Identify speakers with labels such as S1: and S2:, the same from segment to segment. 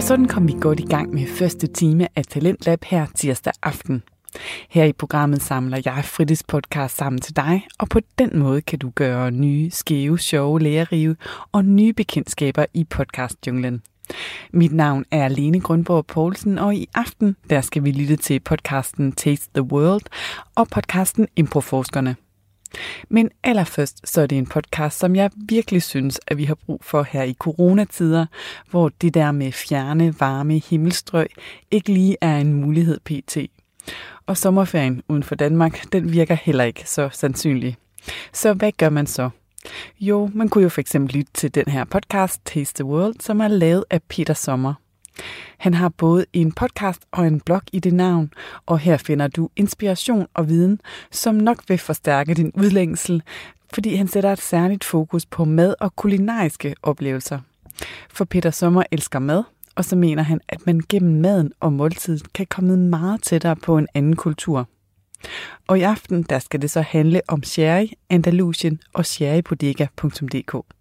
S1: Og sådan kom vi godt i gang med første time af Talentlab her tirsdag aften. Her i programmet samler jeg fritidspodcast sammen til dig, og på den måde kan du gøre nye, skæve, sjove, lærerige og nye bekendtskaber i podcastjunglen. Mit navn er Lene Grundborg Poulsen, og i aften der skal vi lytte til podcasten Taste the World og podcasten Improforskerne. Men allerførst så er det en podcast, som jeg virkelig synes, at vi har brug for her i coronatider, hvor det der med fjerne, varme himmelstrøg ikke lige er en mulighed pt. Og sommerferien uden for Danmark, den virker heller ikke så sandsynlig. Så hvad gør man så? Jo, man kunne jo for eksempel lytte til den her podcast, Taste the World, som er lavet af Peter Sommer. Han har både en podcast og en blog i det navn, og her finder du inspiration og viden, som nok vil forstærke din udlængsel, fordi han sætter et særligt fokus på mad og kulinariske oplevelser. For Peter Sommer elsker mad, og så mener han, at man gennem maden og måltidet kan komme meget tættere på en anden kultur. Og i aften der skal det så handle om sherry, Andalusien og sherrybodega.dk.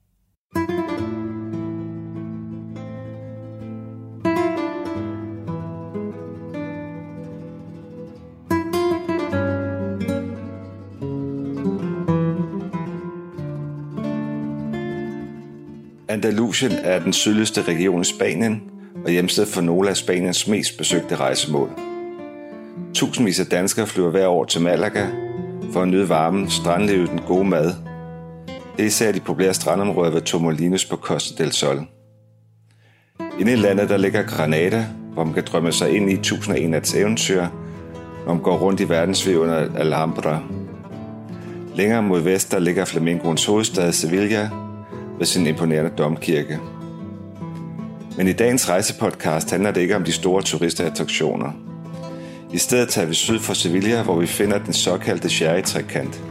S2: Andalusien er den sydligste region i Spanien og hjemsted for nogle af Spaniens mest besøgte rejsemål. Tusindvis af danskere flyver hver år til Malaga for at nyde varmen, strandlivet den gode mad. Det er især de populære strandområder ved Tomolinos på Costa del Sol. Inde i landet der ligger Granada, hvor man kan drømme sig ind i 1001 nats eventyr, når man går rundt i verdensviv under Alhambra. Længere mod vest der ligger Flamencoens hovedstad Sevilla med sin imponerende domkirke. Men i dagens rejsepodcast handler det ikke om de store turistattraktioner. I stedet tager vi syd for Sevilla, hvor vi finder den såkaldte sherry-trekant.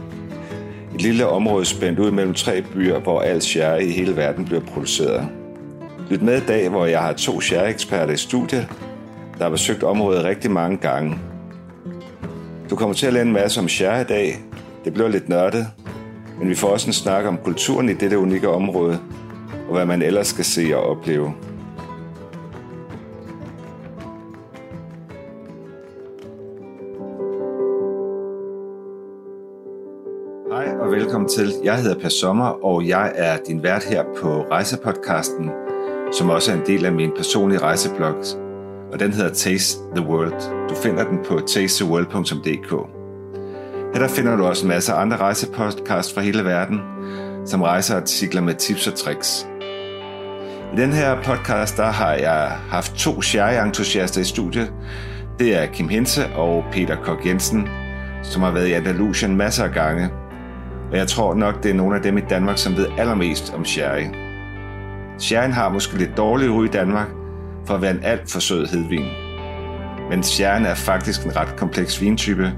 S2: Et lille område spændt ud mellem tre byer, hvor al sherry i hele verden bliver produceret. Lyt med i dag, hvor jeg har to sherry-eksperter i studiet, der har besøgt området rigtig mange gange. Du kommer til at lære en masse om sherry i dag. Det bliver lidt nørdet, men vi får også en snak om kulturen i dette unikke område, og hvad man ellers skal se og opleve. Hej og velkommen til. Jeg hedder Per Sommer, og jeg er din vært her på Rejsepodcasten, som også er en del af min personlige rejseblog, og den hedder Taste the World. Du finder den på tastetheworld.dk. Her der finder du også en masse andre rejsepodcasts fra hele verden, som rejseartikler med tips og tricks. I den her podcast, der har jeg haft to sherry-entusiaster i studiet. Det er Kim Hense og Peter Kok Jensen, som har været i Andalusien masser af gange. Og jeg tror nok, det er nogle af dem i Danmark, som ved allermest om sherry. Sherryen har måske lidt dårlig ry i Danmark, for at være en alt for sød hedvin. Men sherryen er faktisk en ret kompleks vintype,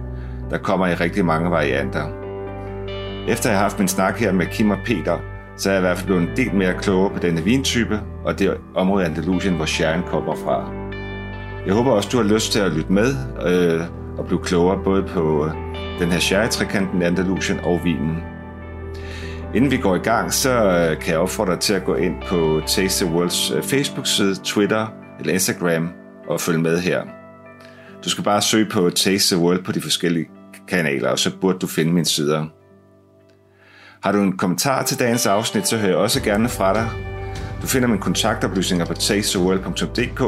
S2: der kommer i rigtig mange varianter. Efter jeg har haft min snak her med Kim og Peter, så er jeg i hvert fald blevet en del mere klogere på denne vintype, og det område af Andalusien, hvor sherryen kommer fra. Jeg håber også, du har lyst til at lytte med øh, og blive klogere både på øh, den her sherry-trekanten i Andalusien og vinen. Inden vi går i gang, så øh, kan jeg opfordre dig til at gå ind på Taste the Worlds øh, Facebook-side, Twitter eller Instagram og følge med her. Du skal bare søge på Taste the World på de forskellige kanaler, og så burde du finde mine sider. Har du en kommentar til dagens afsnit, så hører jeg også gerne fra dig. Du finder mine kontaktoplysninger på tastetheworld.dk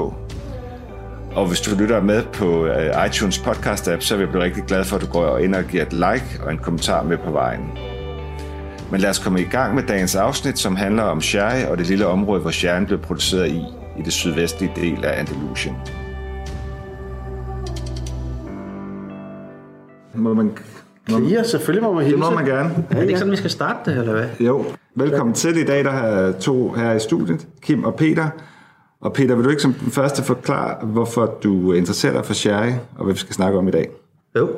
S2: og hvis du lytter med på øh, iTunes podcast app, så vil jeg blive rigtig glad for, at du går ind og giver et like og en kommentar med på vejen. Men lad os komme i gang med dagens afsnit, som handler om sherry og det lille område, hvor sherryen blev produceret i, i det sydvestlige del af Andalusien. Må man, må,
S3: Ja, selvfølgelig må man
S2: det
S3: hilse.
S2: må man gerne.
S3: Er det ikke sådan, vi skal starte det, eller hvad?
S2: Jo, velkommen til i dag. Der er to her i studiet, Kim og Peter. Og Peter, vil du ikke som den første forklare, hvorfor du interesserer dig for sherry, og hvad vi skal snakke om i dag?
S3: Jo.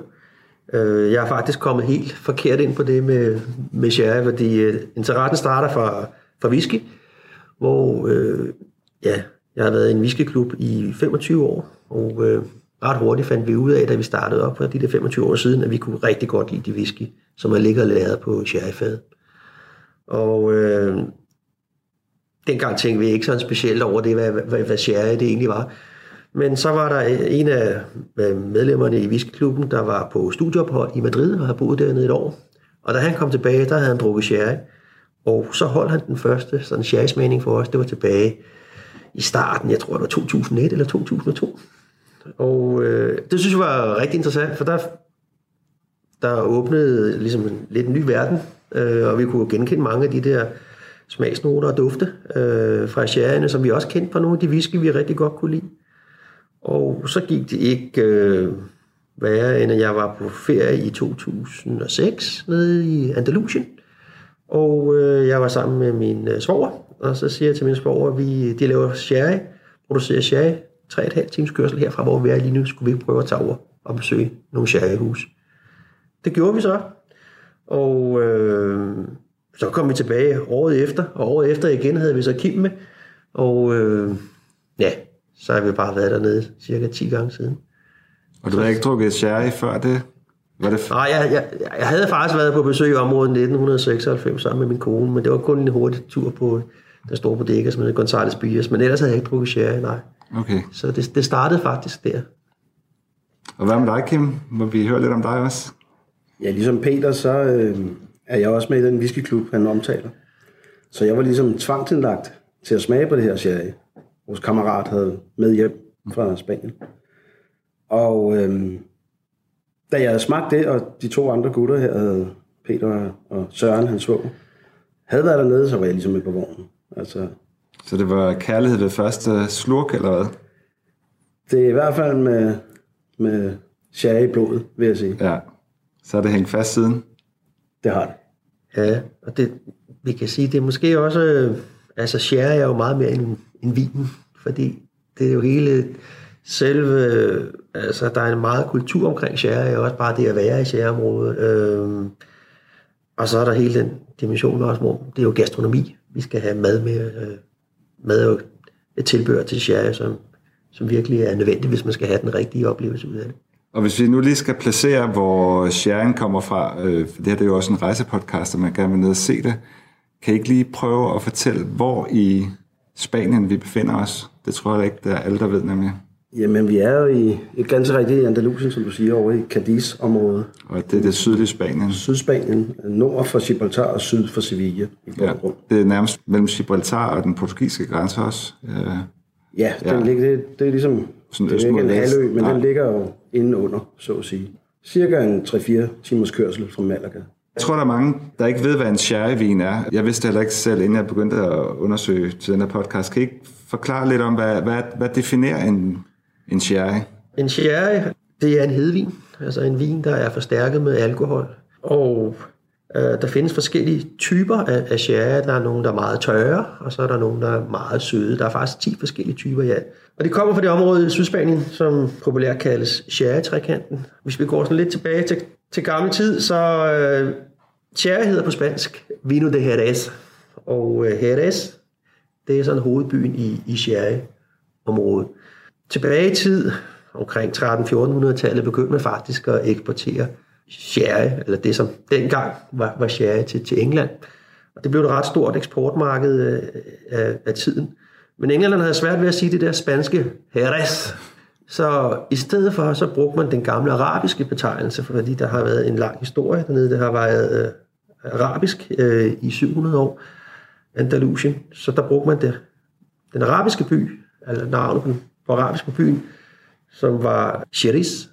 S3: Øh, Jeg er faktisk kommet helt forkert ind på det med, med sherry, fordi øh, interessen starter fra, fra whisky, hvor øh, ja, jeg har været i en whiskyklub i 25 år, og øh, ret hurtigt fandt vi ud af, da vi startede op for de der 25 år siden, at vi kunne rigtig godt lide de whisky, som er ligget og lavet på sherryfad. Og øh, dengang tænkte vi ikke sådan specielt over det, hvad, hvad, hvad sherry det egentlig var. Men så var der øh, en af øh, medlemmerne i whiskyklubben, der var på studieophold i Madrid og havde boet dernede et år. Og da han kom tilbage, der havde han drukket sherry. Og så holdt han den første sådan sherry for os. Det var tilbage i starten, jeg tror det var 2001 eller 2002. Og øh, det synes jeg var rigtig interessant, for der, der åbnede ligesom en lidt en ny verden, øh, og vi kunne genkende mange af de der smagsnoter og dufte øh, fra sherryene, som vi også kendte fra nogle af de whisky, vi rigtig godt kunne lide. Og så gik det ikke øh, værre, end at jeg var på ferie i 2006 nede i Andalusien. Og øh, jeg var sammen med min øh, svoger, og så siger jeg til min svoger, at vi, de laver sherry, producerer sherry, 3,5 times kørsel herfra, hvor vi er lige nu, skulle vi prøve at tage over og besøge nogle sherryhus. Det gjorde vi så, og øh, så kom vi tilbage året efter, og året efter igen havde vi så Kim med, og øh, ja, så har vi bare været dernede cirka 10 gange siden.
S2: Og du har ikke drukket sherry før det?
S3: Var det f- Nej, jeg, jeg, jeg havde faktisk været på besøg i området 1996 sammen med min kone, men det var kun en hurtig tur på den store bodega, som hedder Gonzales Bias, men ellers havde jeg ikke drukket sherry, nej.
S2: Okay.
S3: Så det, det startede faktisk der.
S2: Og hvad med dig, Kim? Må vi høre lidt om dig også?
S4: Ja, ligesom Peter, så øh, er jeg også med i den whiskyklub, han omtaler. Så jeg var ligesom tvangsindlagt til at smage på det her sherry. Vores kammerat havde med hjem fra Spanien. Og øh, da jeg havde smagt det, og de to andre gutter her, havde Peter og Søren, hans svog, havde været dernede, så var jeg ligesom med på vognen. Altså,
S2: så det var kærlighed ved første slurk, eller hvad?
S4: Det er i hvert fald med, med sherry i blodet, vil jeg sige.
S2: Ja. Så er det hængt fast siden?
S4: Det har det.
S3: Ja, og det, vi kan sige, det er måske også... Altså, sherry er jo meget mere end, end vinen, fordi det er jo hele selve... Altså, der er en meget kultur omkring sherry, og også bare det at være i sherryområdet. Øhm, og så er der hele den dimension også, hvor det er jo gastronomi. Vi skal have mad med, øh, mad er jo et tilbør til sherry, som, som virkelig er nødvendigt, hvis man skal have den rigtige oplevelse ud af det.
S2: Og hvis vi nu lige skal placere, hvor sharing kommer fra, øh, for det her det er jo også en rejsepodcast, og man gerne vil ned og se det, kan I ikke lige prøve at fortælle, hvor i Spanien vi befinder os? Det tror jeg ikke, der er alle, der ved nemlig.
S4: Jamen, vi er jo i et ganske rigtigt Andalusien, som du siger, over i Cadiz-området.
S2: Og det er det sydlige Spanien.
S4: Sydspanien, nord for Gibraltar og syd for Sevilla. I
S2: ja, det er nærmest mellem Gibraltar og den portugisiske grænse også.
S4: Ja, den ja. Ligger, det, det er ligesom Sådan det er ikke en halvø, men Nej. den ligger jo inde under, så at sige. Cirka en 3-4 timers kørsel fra Malaga.
S2: Jeg tror, der er mange, der ikke ved, hvad en sherryvin er. Jeg vidste heller ikke selv, inden jeg begyndte at undersøge til den her podcast. Kan I ikke forklare lidt om, hvad, hvad, hvad definerer en, en sherry?
S3: En sherry, det er en hedvin. Altså en vin, der er forstærket med alkohol. Og øh, der findes forskellige typer af, af sherry. Der er nogle, der er meget tørre, og så er der nogle, der er meget søde. Der er faktisk 10 forskellige typer i ja. alt. Og det kommer fra det område i Sydspanien, som populært kaldes sherry-trekanten. Hvis vi går sådan lidt tilbage til, til gammel tid, så øh, sherry hedder på spansk Vino de Jerez. Og øh, Jerez, det er sådan hovedbyen i, i sherry-området. Tilbage i tid, omkring 13-1400-tallet, begyndte man faktisk at eksportere sherry, eller det som dengang var, var sherry til, til England. Og det blev et ret stort eksportmarked af, af, af tiden. Men englænderne havde svært ved at sige det der spanske Jerez. Så i stedet for, så brugte man den gamle arabiske betegnelse, fordi der har været en lang historie dernede. Det har været øh, arabisk øh, i 700 år, Andalusien. Så der brugte man det, den arabiske by, eller navnet på, på arabisk på byen, som var Sheris.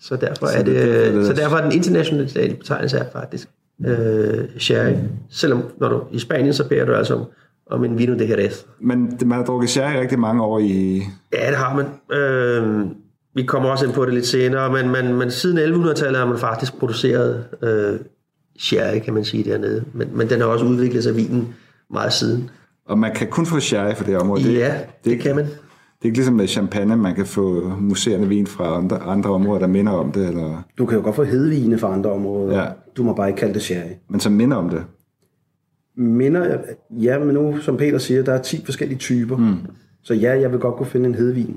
S3: Så derfor er det, det så derfor er den internationale betegnelse er faktisk øh, sherry. Selvom når du i Spanien, så beder du altså om, om en vino de Jerez.
S2: Men man har drukket sherry rigtig mange år i...
S3: Ja, det har man. Øh, vi kommer også ind på det lidt senere, men, men, men siden 1100-tallet har man faktisk produceret øh, sherry, kan man sige, dernede. Men, men den har også udviklet sig vinen meget siden.
S2: Og man kan kun få sherry for det område?
S3: Ja, det, det, det kan man.
S2: Det er ikke ligesom med champagne, man kan få museerne vin fra andre, andre områder, der minder om det? Eller?
S4: Du kan jo godt få hedvine fra andre områder. Ja. Du må bare ikke kalde det sherry.
S2: Men som minder om det?
S4: Minder? Ja, men nu, som Peter siger, der er 10 forskellige typer. Mm. Så ja, jeg vil godt kunne finde en hedvin,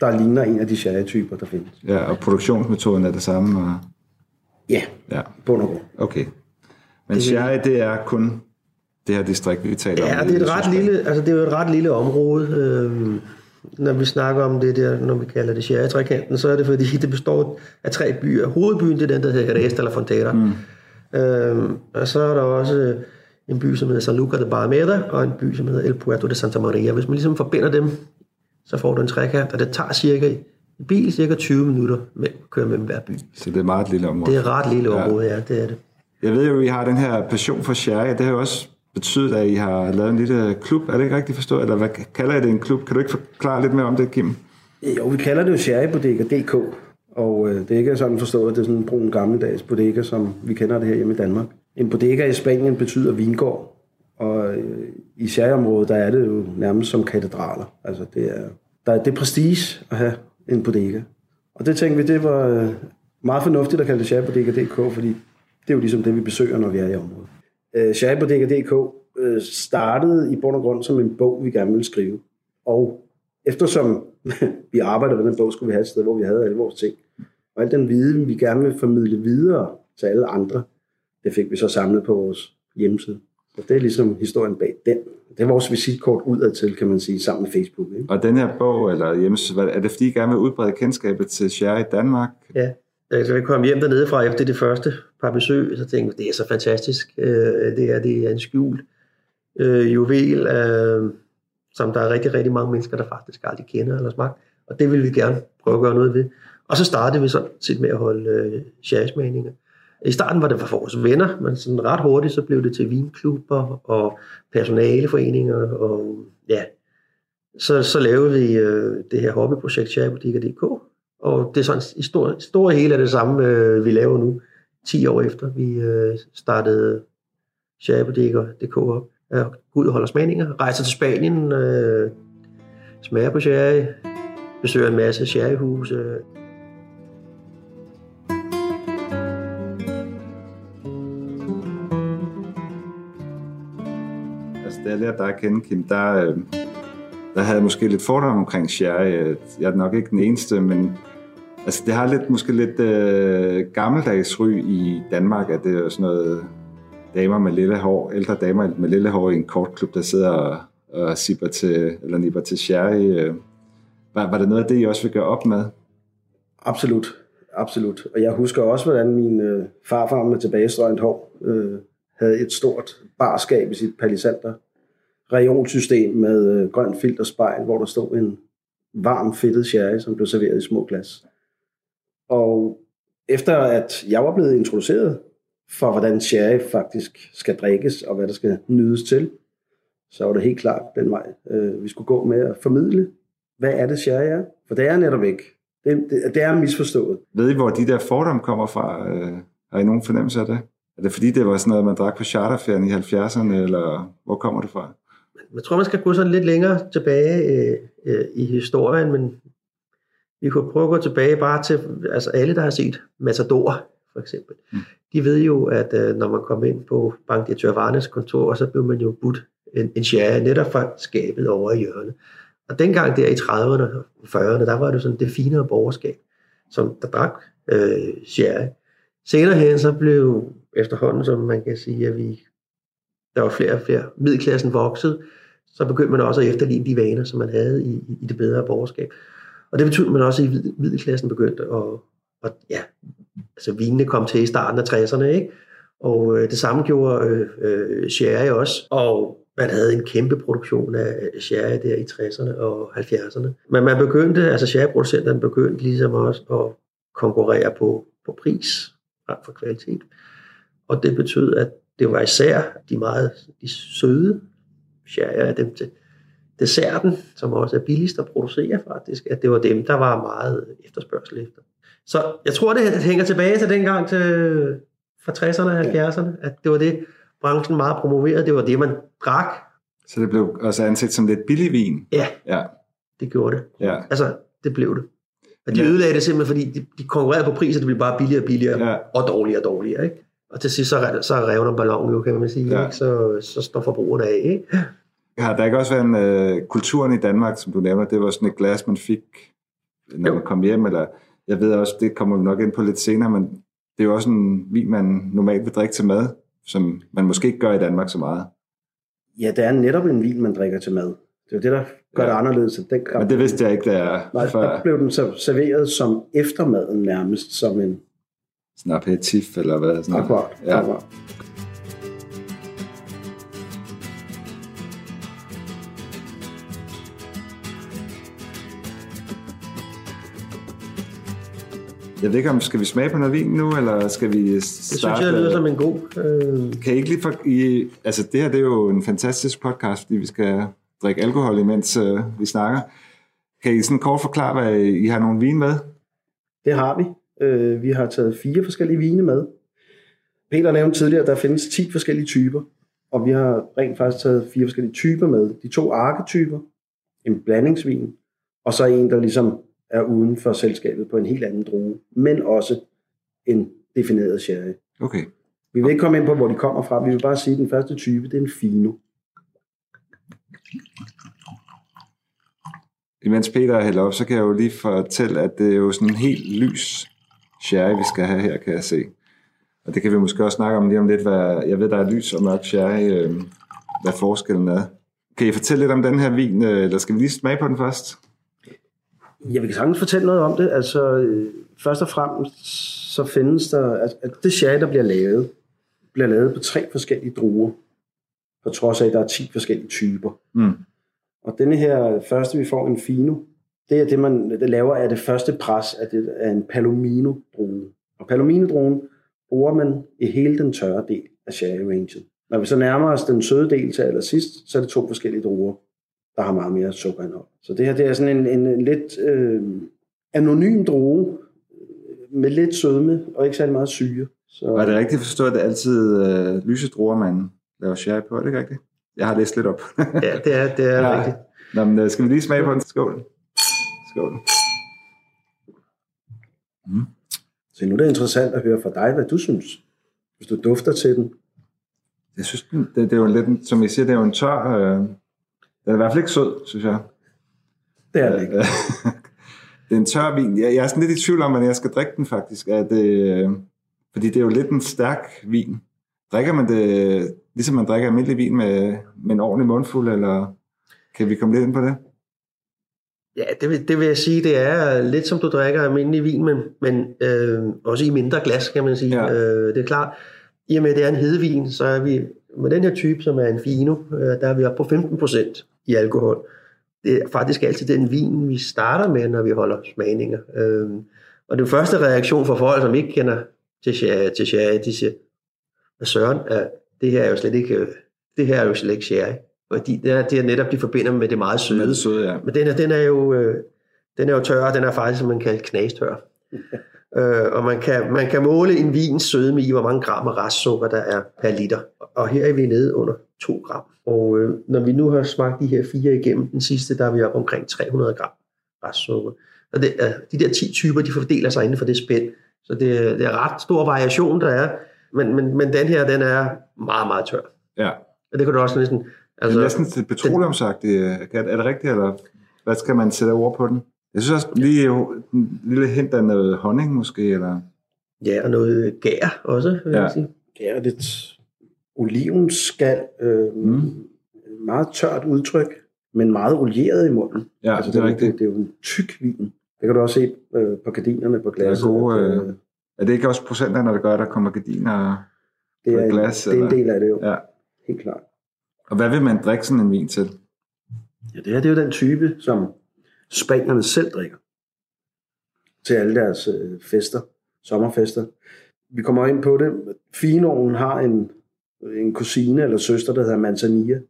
S4: der ligner en af de sherry-typer, der findes.
S2: Ja, og produktionsmetoden er det samme? Og...
S4: Ja, ja. på noget
S2: Okay. Men det, sherry, det er kun det her distrikt, vi taler
S3: Ja,
S2: om.
S3: det er, et ret lille, altså det er jo et ret lille område. Øh, når vi snakker om det der, når vi kalder det Sherry-trekanten, så er det fordi, det består af tre byer. Hovedbyen, det er den, der hedder Jerez eller Fontera. Mm. Øh, og så er der også en by, som hedder San Luca de Barrameda, og en by, som hedder El Puerto de Santa Maria. Hvis man ligesom forbinder dem, så får du en trekant, og det tager cirka i bil cirka 20 minutter med at køre mellem hver by.
S2: Så det er meget et lille område.
S3: Det er et ret lille område, ja, det er det.
S2: Jeg ved jo, at I har den her passion for sherry, det har jo også betydet, at I har lavet en lille klub. Er det ikke rigtigt forstået? Eller hvad kalder I det en klub? Kan du ikke forklare lidt mere om det, Kim?
S4: Jo, vi kalder det jo sherrybodega.dk, og øh, det er ikke sådan forstået, at det er sådan en brun gammeldags bodega, som vi kender det her hjemme i Danmark. En bodega i Spanien betyder vingård, og øh, i sherryområdet, der er det jo nærmest som katedraler. Altså, det er, der er det er prestige at have en bodega. Og det tænkte vi, det var øh, meget fornuftigt at kalde det sherrybodega.dk, fordi det er jo ligesom det, vi besøger, når vi er i området. Øh, sherrybodega.dk øh, startede i bund og grund som en bog, vi gerne ville skrive. Og eftersom vi arbejder med den bog, skulle vi have et sted, hvor vi havde alle vores ting. Og al den viden, vi gerne vil formidle videre til alle andre, det fik vi så samlet på vores hjemmeside. Så det er ligesom historien bag den. Det er vores visitkort udad til, kan man sige, sammen med Facebook. Ikke?
S2: Og den her bog, eller hjemmeside, er det fordi, I gerne vil udbrede kendskabet til sherry i Danmark?
S3: Ja, da jeg kom hjem dernede fra efter det første par besøg, så tænkte jeg, det er så fantastisk. Øh, det, er, det er en skjult øh, juvel, øh, som der er rigtig, rigtig mange mennesker, der faktisk aldrig kender eller smagt. Og det vil vi gerne prøve at gøre noget ved. Og så startede vi sådan set med at holde øh. I starten var det for vores venner, men sådan ret hurtigt så blev det til vinklubber og personaleforeninger. Og ja, så, så lavede vi øh, det her hobbyprojekt sherrybutikker.dk, og det er sådan i stor, store hele af det samme, øh, vi laver nu, 10 år efter vi øh, startede sherrybutikker.dk op. Øh, ud og holder smagninger, rejser til Spanien, øh, smager på sherry, besøger en masse sherryhuse.
S2: Altså, da jeg lærte dig at kende, Kim, der, øh, der havde jeg måske lidt fordomme omkring sherry. Jeg er nok ikke den eneste, men altså, det har lidt, måske lidt øh, gammeldags ry i Danmark, at det er sådan noget damer med lille hår, ældre damer med lille hår i en kortklub, der sidder og, og sipper til, eller nipper til sherry. Øh. Var, var det noget af det, I også vil gøre op med?
S4: Absolut. Absolut. Og jeg husker også, hvordan min øh, farfar med tilbagestrøget hår øh, havde et stort barskab i sit palisander reolsystem med øh, grønt filterspejl, hvor der stod en varm fedtet sherry, som blev serveret i små glas. Og efter at jeg var blevet introduceret for, hvordan sherry faktisk skal drikkes, og hvad der skal nydes til, så var det helt klart den vej, øh, vi skulle gå med at formidle, hvad er det sherry er? For det er netop ikke. Det, det, det er misforstået.
S2: Ved I, hvor de der fordomme kommer fra? Øh, har I nogen fornemmelse af det? Er det fordi, det var sådan noget, man drak på charterferien i 70'erne, eller hvor kommer det fra?
S3: Jeg tror, man skal gå sådan lidt længere tilbage øh, øh, i historien, men vi kunne prøve at gå tilbage bare til altså alle, der har set Matador, for eksempel. Mm. De ved jo, at øh, når man kom ind på bankdirektør Varnes kontor, så blev man jo budt en, en sherry netop fra skabet over i hjørnet. Og dengang der i 30'erne og 40'erne, der var det sådan det finere borgerskab, som der drak øh, sherry. Senere hen så blev efterhånden, som man kan sige, at vi, der var flere og flere, middelklassen voksede, så begyndte man også at efterligne de vaner, som man havde i, i det bedre borgerskab. Og det betød, at man også i middelklassen begyndte at, at ja, altså vinene kom til i starten af 60'erne, ikke? Og øh, det samme gjorde øh, øh, sherry også, og man havde en kæmpe produktion af sherry der i 60'erne og 70'erne. Men man begyndte, altså sherryproducenterne begyndte ligesom også at konkurrere på, på pris frem for kvalitet. Og det betød, at det var især de meget de søde sherry dem til desserten, som også er billigst at producere faktisk, at det var dem, der var meget efterspørgsel efter. Så jeg tror, det hænger tilbage til dengang til, fra 60'erne og 70'erne, at det var det, branchen meget promoverede, det var det, man drak.
S2: Så det blev også anset som lidt billig vin?
S3: Ja,
S2: Ja,
S3: det gjorde det.
S2: ja.
S3: Altså, det blev det. Og de
S2: Ja.
S3: ødelagde det simpelthen, fordi de, de konkurrerede på pris, og det blev bare billigere og billigere,
S2: Ja.
S3: og dårligere og dårligere. Ikke? Og til sidst så, så revner ballonen jo, kan man sige.
S2: Ja.
S3: Ikke? Så, så står forbrugerne af. Ikke?
S2: Har der ikke også været en øh, kulturen i Danmark, som du nævner, det var sådan et glas, man fik, når
S3: Jo.
S2: man kom hjem, eller jeg ved også, det kommer vi nok ind på lidt senere, men det er jo også en vin, man normalt vil drikke til mad, som man måske ikke gør i Danmark så meget.
S4: Ja, det er netop en vin, man drikker til mad. Det er det, der gør ja. det anderledes den
S2: Men det vidste jeg ikke, der
S4: Nej,
S2: før.
S4: der blev den så serveret som eftermaden nærmest, som en...
S2: Sådan en aperitif, eller hvad? Sådan.
S4: Akkurat.
S2: Ja.
S4: akkurat.
S2: Jeg ved ikke, om skal vi smage på noget vin nu, eller skal vi
S3: Det
S2: starte?
S3: synes jeg lyder som en god... Øh,
S2: Kan I ikke lige for... I, altså, det her det er jo en fantastisk podcast, fordi vi skal drikke alkohol, imens øh, vi snakker. Kan I sådan kort forklare, hvad I har nogle vin med?
S4: Det har vi. Øh, vi har taget fire forskellige vine med. Peter nævnte tidligere, at der findes 10 forskellige typer, og vi har rent faktisk taget fire forskellige typer med. De to arketyper, en blandingsvin, og så en, der ligesom er uden for selskabet på en helt anden drue, men også en defineret sherry.
S2: Okay.
S4: Vi vil ikke komme ind på, hvor de kommer fra. Vi vil bare sige, at den første type, det er en fino.
S2: Imens Peter hælder op, så kan jeg jo lige fortælle, at det er jo sådan en helt lys sherry, vi skal have her, kan jeg se. Og det kan vi måske også snakke om lige om lidt, hvad, jeg ved, der er lys og mørk sherry, øh, hvad forskellen er. Kan I fortælle lidt om den her vin, øh, eller skal vi lige smage på den først?
S4: Jeg vil sagtens fortælle noget om det. Altså, øh, først og fremmest, så findes der, at, at det sherry, der bliver lavet, bliver lavet på tre forskellige druer, på trods af, at der er 10 forskellige typer.
S2: Mm.
S4: Og denne her første, vi får en fino, det er det, man det laver af det første pres af, det, af en palomino-drue. Og palomino-druen bruger man i hele den tørre del af sherry-rangen. Når vi så nærmer os den søde del til allersidst, så er det to forskellige druer, der har meget mere sukkerindhold. Så det her det er sådan en, en, en lidt øh, anonym drue øh, med lidt sødme og ikke særlig meget syre. Så,
S2: Og er det rigtigt forstået, at det er altid øh, lyse druer, man laver sherry på? Er det ikke rigtigt? Jeg har læst lidt op.
S3: ja, det er, det er
S2: Ja.
S3: rigtigt.
S2: Nå, men, øh, skal vi lige smage på den? Skål. Skål.
S4: så nu er det interessant at høre fra dig, hvad du synes, hvis du dufter til den.
S2: Jeg synes, den- det, det er jo lidt, en- som I siger, det er jo en tør... Øh, den er i hvert fald ikke sød, synes jeg.
S4: Det er det ikke.
S2: det er en tør vin. Jeg, jeg er sådan lidt i tvivl om, hvordan jeg skal drikke den faktisk. Er det, øh, fordi det er jo lidt en stærk vin. Drikker man det, ligesom man drikker almindelig vin med, med en ordentlig mundfuld, eller kan vi komme lidt ind på det?
S3: Ja, det vil, det vil jeg sige, det er lidt som du drikker almindelig vin, men, men øh, også i mindre glas, kan man sige.
S2: Ja.
S3: Øh, det er klart, i og med at det er en hedevin, så er vi med den her type, som er en fino, øh, der er vi oppe på 15% i alkohol. Det er faktisk altid den vin, vi starter med, når vi holder smagninger. Øh, og den første reaktion fra folk, som ikke kender til sherry, til sherry de siger, hvad søren, er, det her er jo slet ikke, øh, det her er jo slet ikke sherry. Fordi det er, det er netop, de forbinder med det meget søde.
S2: Med det søde, ja.
S3: Men den, er, den er jo øh, den er jo tør, den er faktisk, som man kalder knastør. øh, og man kan, man kan måle en vins sødme i, hvor mange gram af restsukker der er per liter. Og her er vi nede under 2 gram. Og øh, når vi nu har smagt de her fire igennem, den sidste, der er vi oppe omkring 300 gram restsukker. Og det, er, de der 10 typer, de fordeler sig inden for det spænd. Så det, er- det er ret stor variation, der er. Men, men, men den her, den er meget, meget tør.
S2: ja.
S3: Og det kan du også næsten...
S2: Altså, det er næsten til petroleumsagtigt. Er er det rigtigt, eller hvad skal man sætte ord på den? Jeg synes også lige jo en lille hint af noget honning måske, eller...
S3: Ja, og noget gær også, vil
S2: Ja.
S3: jeg sige.
S4: Det er lidt olivenskal, øh,
S2: Mm.
S4: meget tørt udtryk, men meget olieret i munden.
S2: Ja,
S4: altså,
S2: det er
S4: det,
S2: rigtigt.
S4: det, det er jo en tyk vin. Det kan du også se øh, på gardinerne på
S2: Det er
S4: glasset.
S2: gode,
S4: at,
S2: øh, Er det ikke også procenterne, der gør, at der kommer gardiner?
S4: det,
S2: på
S4: er,
S2: et glas,
S4: det er en del af det jo,
S2: Ja.
S4: helt klart.
S2: Og hvad vil man drikke sådan en vin til?
S4: Ja, det her det er jo den type, som spanierne selv drikker til alle deres øh, fester, sommerfester. Vi kommer ind på det. Finoen har en, en kusine eller søster, der hedder Manzanilla,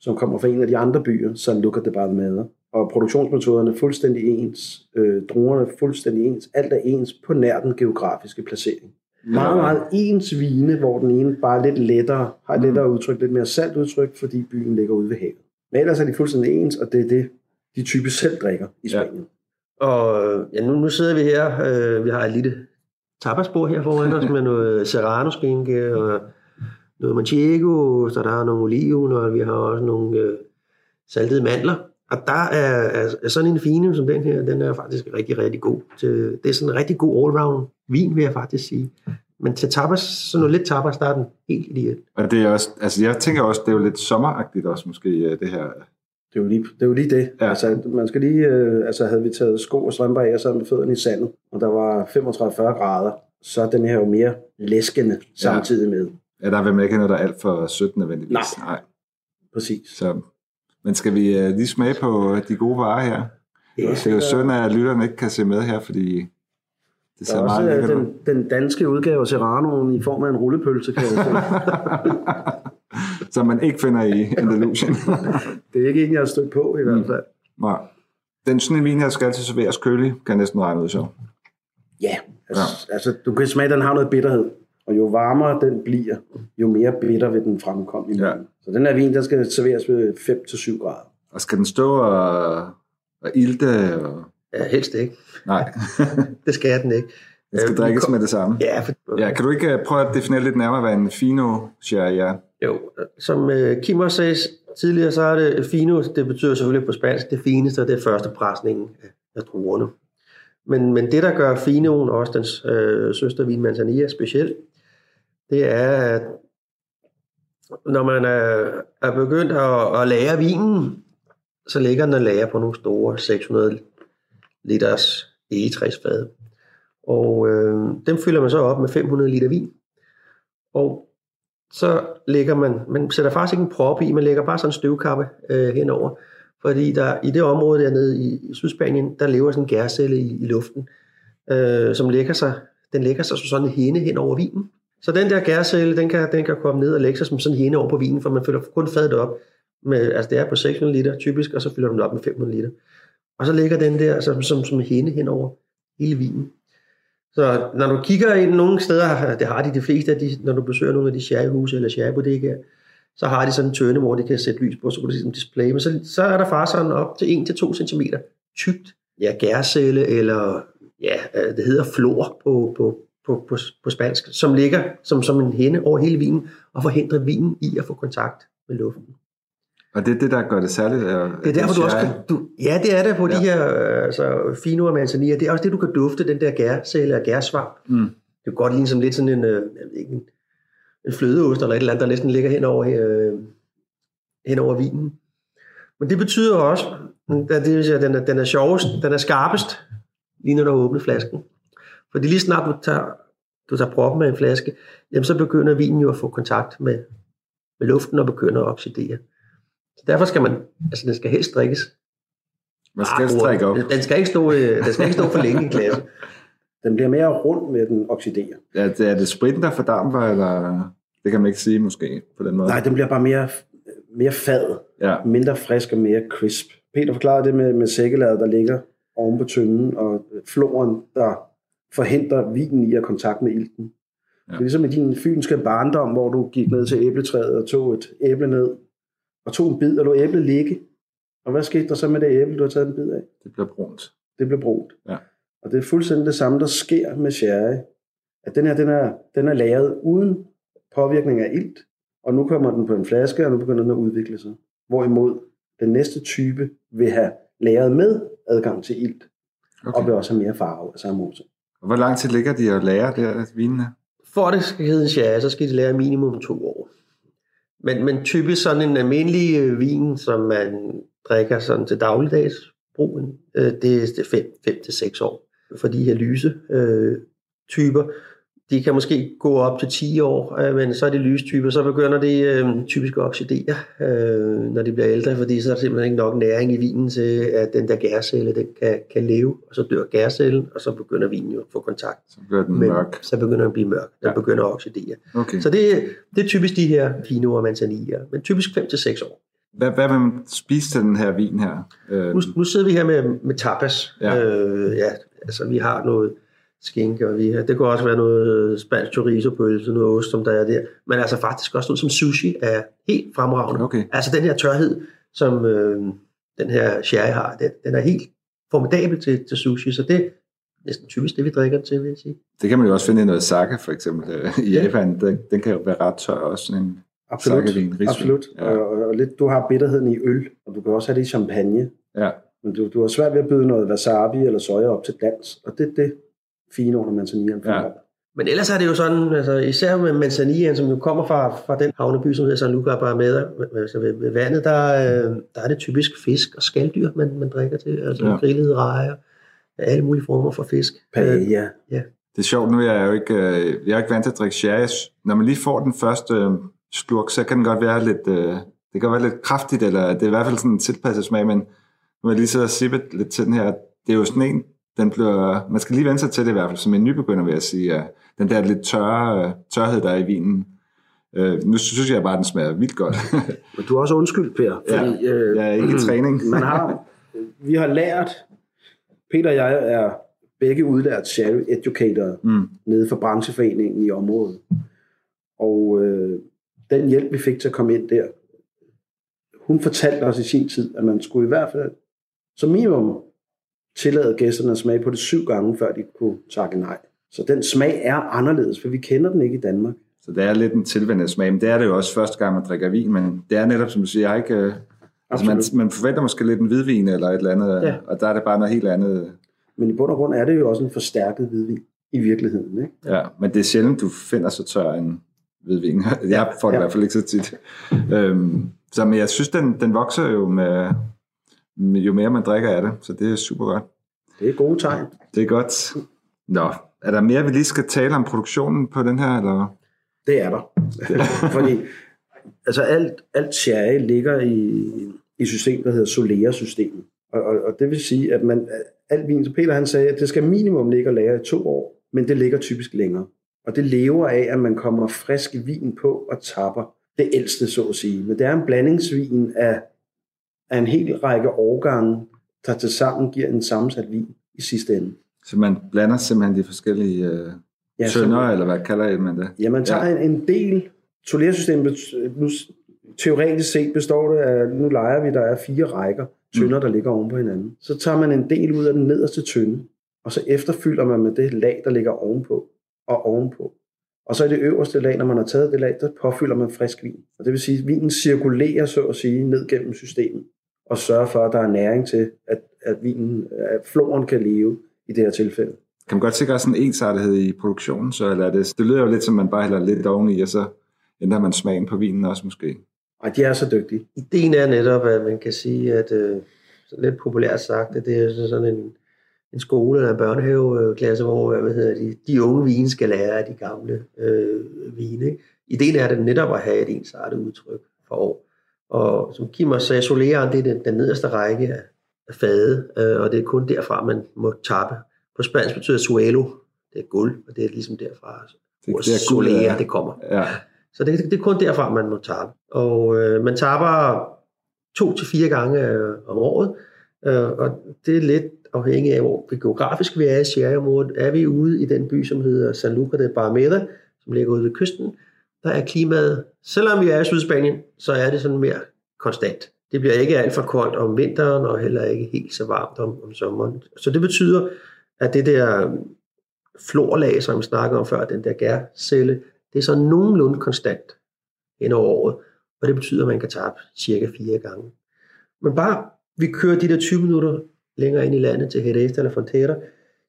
S4: som kommer fra en af de andre byer, San Luca de Barmada. Og produktionsmetoderne er fuldstændig ens, øh, druerne er fuldstændig ens, alt er ens på nær den geografiske placering. Meget, meget ens vine, hvor den ene bare er lidt lettere, har et
S2: Mm.
S4: lettere udtryk, lidt mere salt udtryk, fordi byen ligger ude ved havet. Men ellers er de fuldstændig ens, og det er det, de type selv drikker i
S2: Ja.
S4: Spanien.
S3: Og ja, nu, nu sidder vi her, øh, vi har et lille tapasbord her foran os med noget serrano-skinke og noget manchego, så der er nogle oliven, og vi har også nogle øh, saltede mandler. Og der er, er, er sådan en fine som den her, den er faktisk rigtig, rigtig god. Til, det er sådan en rigtig god allround vin, vil jeg faktisk sige. Men til tapas, så noget lidt tapas, der er den helt ideelt.
S2: Og det er også, altså jeg tænker også, det er jo lidt sommeragtigt også måske, øh, det her.
S4: Det er jo lige det. Er jo lige det.
S2: Ja.
S4: Altså, man skal lige, øh, altså havde vi taget sko og strømper af og sad med fødderne i sandet, og der var 35-40 grader, så er den her jo mere læskende samtidig med.
S2: Ja, der vil man ikke noget, der er alt for sødt nødvendigvis.
S4: Nej.
S2: Nej.
S4: Præcis.
S2: Så, men skal vi øh, lige smage på de gode varer her?
S3: Ja,
S2: Det er jo synd, at lytterne ikke kan se med her, fordi det
S4: Der
S2: ser
S4: er også
S2: meget
S4: øh,
S2: lækkert ud.
S4: den, den danske udgave af Serranoen i form af en rullepølse, kan jeg.
S2: Som man ikke finder i Andalusien.
S4: Det er ikke en, jeg har stødt på i hvert fald.
S2: Nej. Den sådan en vin her skal altid serveres kølig, kan næsten regne ud så.
S4: Ja, altså, ja. altså du kan smage, at den har noget bitterhed. Og jo varmere den bliver, jo mere bitter vil den fremkomme i
S2: Ja.
S4: Så den her vin, den skal serveres ved 5-7 grader.
S2: Og skal den stå og, og ilte? Og...
S3: Ja, helst ikke.
S2: Nej,
S3: Det skal den ikke.
S2: den skal
S3: Øh,
S2: drikkes med det samme.
S3: Ja, for,
S2: Ja, kan du ikke øh, prøve at definere lidt nærmere, hvad en fino sherry er?
S3: Jo, som øh, Kim også sagde tidligere, så er det øh, fino, det betyder selvfølgelig på spansk, det fineste, og det er første presningen af, druerne. Men, men det, der gør finoen, også dens øh, søstervin Manzanilla speciel, det er, at når man er, er begyndt at, at lære vinen, så ligger den og lærer på nogle store 600 liters egetræsfade. Og øh, dem fylder man så op med 500 liter vin. Og så lægger man, man sætter faktisk ikke en prop i, man lægger bare sådan en støvkappe øh, henover. Fordi der, i det område dernede i, i Sydspanien, der lever sådan en gærcelle i, i luften, øh, som lægger sig, den lægger sig som sådan en hende hen over vinen. Så den der gærcelle, den kan, den kan komme ned og lægge sig som sådan en hende over på vinen, for man fylder kun fadet op. Med, altså det er på 600 liter typisk, og så fylder man det op med 500 liter. Og så ligger den der som, som, som hende hen over hele vinen. Så når du kigger ind nogle steder, det har de de fleste af de, når du besøger nogle af de sherryhuse eller sherrybodegaer, så har de sådan en tønde, hvor de kan sætte lys på, så kan du se display. Men så, så er der faktisk sådan op til 1-2 cm tykt ja, gærcelle, eller ja, øh, det hedder flor på, på, på, på, på spansk, som ligger som, som en hende over hele vinen, og forhindrer vinen i at få kontakt med luften.
S2: Og det er det, der gør det særligt. Er,
S3: Det er derfor, du også kan... Du, ja, det er det på ja. De her øh, altså, fino og manzanilla. Det er også det, du kan dufte, den der gærcelle og gærsvamp.
S2: Mm.
S3: Det kan godt ligne som lidt sådan en, øh, en, en flødeost eller et eller andet, der næsten ligger hen over, øh, hen over vinen. Men det betyder også, at det den er, den er sjovest, den er skarpest, lige når du åbner flasken. Fordi lige snart du tager, du tager proppen med en flaske, jamen så begynder vinen jo at få kontakt med, med luften og begynder at oxidere. Så derfor skal man, altså den skal helst drikkes.
S2: Man skal helst
S3: Ah,
S2: drikke op.
S3: Den skal ikke stå, øh, den skal ikke stå for længe i klasse.
S4: Den bliver mere rund med, den oxiderer.
S2: Ja, det, er det spritten, der fordamper, eller det kan man ikke sige måske på den måde?
S4: Nej, den bliver bare mere, mere fad,
S2: Ja,
S4: mindre frisk og mere crisp. Peter forklarede det med, med sækkelaget, der ligger oven på tønden, og floren, der forhindrer vinen i at kontakte med ilten. Ja. Det er ligesom i din fynske barndom, hvor du gik ned til æbletræet og tog et æble ned, og tog en bid og lå æblet ligge. Og hvad skete der så med det æble, du har taget en bid af?
S2: det bliver brunt.
S4: Det blev brugt.
S2: Ja.
S4: Og det er fuldstændig det samme, der sker med sherry. At den her, den er, den er lavet uden påvirkning af ilt, og nu kommer den på en flaske, og nu begynder den at udvikle sig. Hvorimod den næste type vil have lagret med adgang til ilt, okay. og vil også have mere farve af samme årsag.
S2: Og hvor lang tid ligger de og lærer der vinene?
S3: For at det skal hedde en sherry, så skal de lære minimum to år. Men, men typisk sådan en almindelig øh, vin, som man drikker sådan til dagligdags brugen, øh, det er 5 til 6 år. For de her lyse øh, typer, de kan måske gå op til 10 år, øh, men så er de lyse typer, så begynder det øh, typisk at oxidere, øh, når de bliver ældre, fordi så er der simpelthen ikke nok næring i vinen til, at den der gærcelle den kan, kan leve, og så dør gærcellen, og så begynder vinen jo at få kontakt
S2: Så bliver den
S3: men
S2: mørk.
S3: så begynder den at blive mørk. Den
S2: Ja.
S3: ja. begynder at oxidere.
S2: Okay.
S3: Så det, det er typisk de her Pinot og Manzanilla, men typisk 5-6 år.
S2: Hvad, hvad vil man spise til den her vin her? Øh,
S3: Nu, nu sidder vi her med, med tapas.
S2: Ja.
S3: Øh, ja, altså vi har noget skinke, og vi det kunne også være noget spansk chorizo pølse, noget ost, som der er der. Men altså faktisk også noget som sushi er helt fremragende.
S2: Okay.
S3: Altså den her tørhed, som øh, den her sherry har, den, den er helt formidabel til, til sushi, så det er næsten typisk det, vi drikker den til, vil jeg sige.
S2: Det kan man jo også finde i noget sake, for eksempel. øh, I
S3: Ja.
S2: Japan, den, den kan jo være ret tør også. Sådan en
S4: Absolut.
S2: Sakevin, risvin.
S4: Absolut.
S2: Ja.
S4: Ja. Og, og lidt, du har bitterheden i øl, og du kan også have det i champagne.
S2: Ja,
S4: Men du, du har svært ved at byde noget wasabi eller soja op til dans, og det er det fine under manzanillaen.
S2: Ja.
S3: Men ellers er det jo sådan, altså især med Manzanilla, som jo kommer fra, fra den havneby, som hedder San Luca Barrameda, altså ved, ved vandet, der, øh, der er det typisk fisk og skalddyr, man, man drikker til. Altså
S2: Ja.
S3: grillede rejer, alle mulige former for fisk.
S4: Paella.
S3: Ja.
S2: Det er sjovt, nu er jeg jo ikke, øh, jeg er ikke vant til at drikke sherry. Når man lige får den første øh, slurk, så kan den godt være lidt, øh, det kan være lidt kraftigt, eller det er i hvert fald sådan en tilpasset smag, men når man lige sidder og sippet lidt til den her, det er jo sådan en, den bliver, man skal lige vende sig til det i hvert fald, som en nybegynder vil jeg sige, at den der lidt tørre, tørhed, der er i vinen. Øh, nu synes jeg bare, at den smager vildt godt.
S4: Men du er også undskyld, Per. Fordi, øh,
S2: jeg er ikke i træning.
S4: man har, vi har lært, Peter og jeg er begge udlært sherry educator
S2: Mm.
S4: nede for brancheforeningen i området. Og øh, den hjælp, vi fik til at komme ind der, hun fortalte os i sin tid, at man skulle i hvert fald som minimum tillade gæsterne at smage på det syv gange, før de kunne takke nej. Så den smag er anderledes, for vi kender den ikke i Danmark.
S2: Så det er lidt en tilvændet smag, men det er det jo også første gang, man drikker vin, men det er netop, som du siger, jeg ikke... øh, Altså man, man forventer måske lidt en hvidvin eller et eller andet,
S3: Ja.
S2: og der er det bare noget helt andet.
S4: Men i bund og grund er det jo også en forstærket hvidvin i virkeligheden. Ikke?
S2: Ja, men det er sjældent, du finder så tør en hvidvin. Jeg får det
S4: Ja.
S2: i hvert fald ikke så tit. Øhm, så men jeg synes, den, den vokser jo med, jo mere man drikker af det, så det er super godt.
S4: Det er gode tegn.
S2: Det er godt. Nå, er der mere, vi lige skal tale om produktionen på den her, eller?
S4: Det er der. Fordi altså alt, alt sherry ligger i, i system, der hedder Solera-systemet. Og, og, og det vil sige, at man, alt vin, så Peter han sagde, at det skal minimum ligge og lagre i to år, men det ligger typisk længere. Og det lever af, at man kommer frisk vin på og tapper det ældste, så at sige. Men det er en blandingsvin af, af en hel række årgange, der til sammen giver en sammensat vin i sidste ende.
S2: Så man blander simpelthen de forskellige øh,
S4: Ja,
S2: tønder, eller hvad kalder man det?
S4: Ja, man tager ja. en, en del... Solersystemet, nu, teoretisk set består det af, nu leger vi, der er fire rækker tønder, mm. der ligger oven på hinanden. Så tager man en del ud af den nederste tynde, og så efterfylder man med det lag, der ligger ovenpå og ovenpå. Og så i det øverste lag, når man har taget det lag, der påfylder man frisk vin. Og det vil sige, at vinen cirkulerer, så at sige, ned gennem systemet, og sørger for, at der er næring til, at, at, vinen, at floren kan leve i det her tilfælde.
S2: Kan man godt sikre sådan en ensartethed i produktionen, så eller er det, det lyder jo lidt som, man bare hælder lidt oveni, og så ændrer man smagen på vinen også måske.
S4: Og de er så dygtige.
S3: Ideen er netop, at man kan sige, at øh, sådan lidt populært sagt, at det er sådan en, en skole eller en børnehaveklasse, hvor øh, hvad hedder de, de unge vine skal lære af de gamle øh, vine. Ikke? Ideen er det netop at have et ensartet udtryk for år. Og som Kim også sagde, soleren, det er den, den nederste række af, fade, øh, og det er kun derfra, man må tappe. På spansk betyder suelo, det er guld, og det er ligesom derfra, hvor
S2: det
S3: det kommer.
S2: Ja.
S3: Så det, det er kun derfra, man må tappe. Og øh, man tapper to til fire gange øh, om året, øh, og det er lidt afhængigt af, hvor geografisk vi er i Sierra-området. Er vi ude i den by, som hedder San Luca de Barrameda, som ligger ude ved kysten, der er klimaet, selvom vi er i Sydspanien, så er det sådan mere konstant. Det bliver ikke alt for koldt om vinteren, og heller ikke helt så varmt om, om sommeren. Så det betyder, at det der øh, florlag, som vi snakker om før, den der gærcelle, det er så nogenlunde konstant hen over året, og det betyder, at man kan tabe cirka fire gange. Men bare vi kører de der 20 minutter længere ind i landet til Jerez eller Frontera,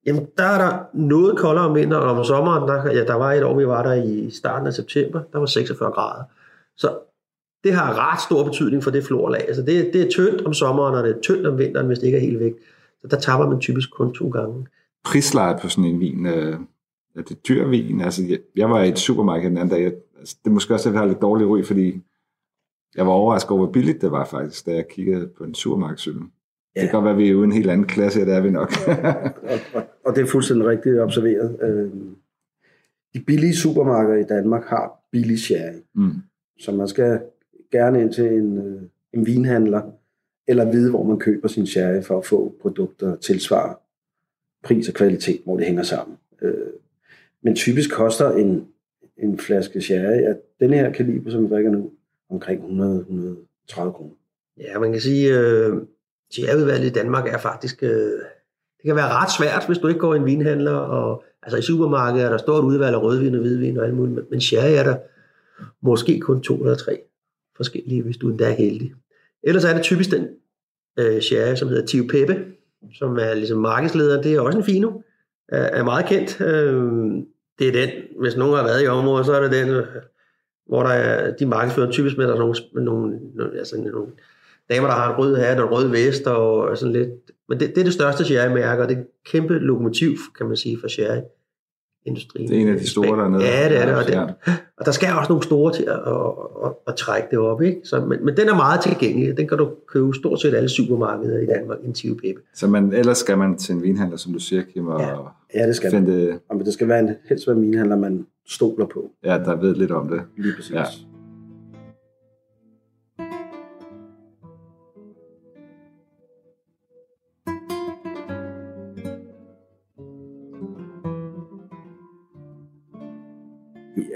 S3: jamen der er der noget koldere om vinteren, og om sommeren, der, ja, der var et år, vi var der i starten af september, der var 46 grader. Så det har ret stor betydning for det florlag. Altså det, det er tyndt om sommeren, og det er tyndt om vinteren, hvis det ikke er helt væk. Så der tapper man typisk kun to gange.
S2: Prislejet på sådan en vin, øh, er det dyr vin? Altså, jeg, jeg var i et supermarked den anden dag. Altså, det er måske også, at jeg har lidt dårlig ryg, fordi jeg var overrasket over, hvor billigt det var faktisk, da jeg kiggede på en supermarkedsøl. Ja. Det kan godt være, at vi er ude i en helt anden klasse, og det er vi nok.
S4: og, og, og det er fuldstændig rigtigt observeret. Øh, de billige supermarkeder i Danmark har billig sherry.
S2: mm.
S4: Så man skal gerne ind til en, øh, en vinhandler, eller vide, hvor man køber sin sherry for at få produkter der tilsvarer pris og kvalitet, hvor det hænger sammen. Øh, men typisk koster en, en flaske sherry af den her kaliber, som vi drikker nu, omkring 100-130 kroner.
S3: Ja, man kan sige, øh, sherryudvalget i Danmark er faktisk... Øh, det kan være ret svært, hvis du ikke går i en vinhandler. Og, altså i supermarkedet er der stort udvalg af rødvin og hvidvin og alt muligt, men- sherry er der måske kun to eller tre forskellige, hvis du endda er heldig. Ellers er det typisk den øh, sherry, som hedder Tio Peppe, som er ligesom markedsleder. Det er også en fino, er, er meget kendt. Øh, det er den. Hvis nogen har været i området, så er det den, hvor der er, de markedsfører typisk med, der er nogle, med nogle, altså nogle damer, der har en rød hat og en rød vest og sådan lidt. Men det, det er det største sherry-mærke, og det er et kæmpe lokomotiv, kan man sige, for sherry industrien.
S2: Det er en af de store dernede.
S3: Ja, det er det. Og, det, og der skal også nogle store til at, at, at, at trække det op. Ikke? Så, men, men den er meget tilgængelig. Den kan du købe stort set alle supermarkeder i Danmark, en Tive Pepe.
S2: Så man, ellers skal man til en vinhandler, som du siger, Kim, og
S3: Ja.
S4: Ja, det skal man.
S2: finde,
S4: Og det skal være en, helst være mine handler, man stoler på.
S2: ja, der ved lidt om det.
S4: Lige præcis.
S2: Ja.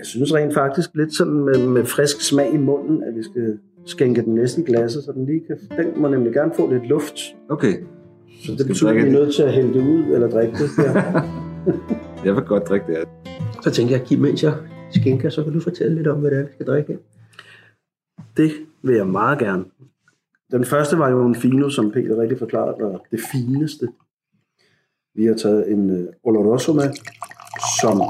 S4: Jeg synes rent faktisk lidt sådan med, med frisk smag i munden, at vi skal skænke den næsten i glasset, så den lige kan... Den må nemlig gerne få lidt luft.
S2: Okay,
S4: Så det betyder, at vi er nødt til at hælde det ud eller drikke det. Ja.
S2: jeg vil godt drikke det. her.
S3: Så tænker jeg, Kim, mens jeg skænker, så kan du fortælle lidt om, hvad det er, vi skal drikke.
S4: Det vil jeg meget gerne. Den første var jo en fino, som Peter rigtig forklarede, var det fineste. Vi har taget en uh, Oloroso med, som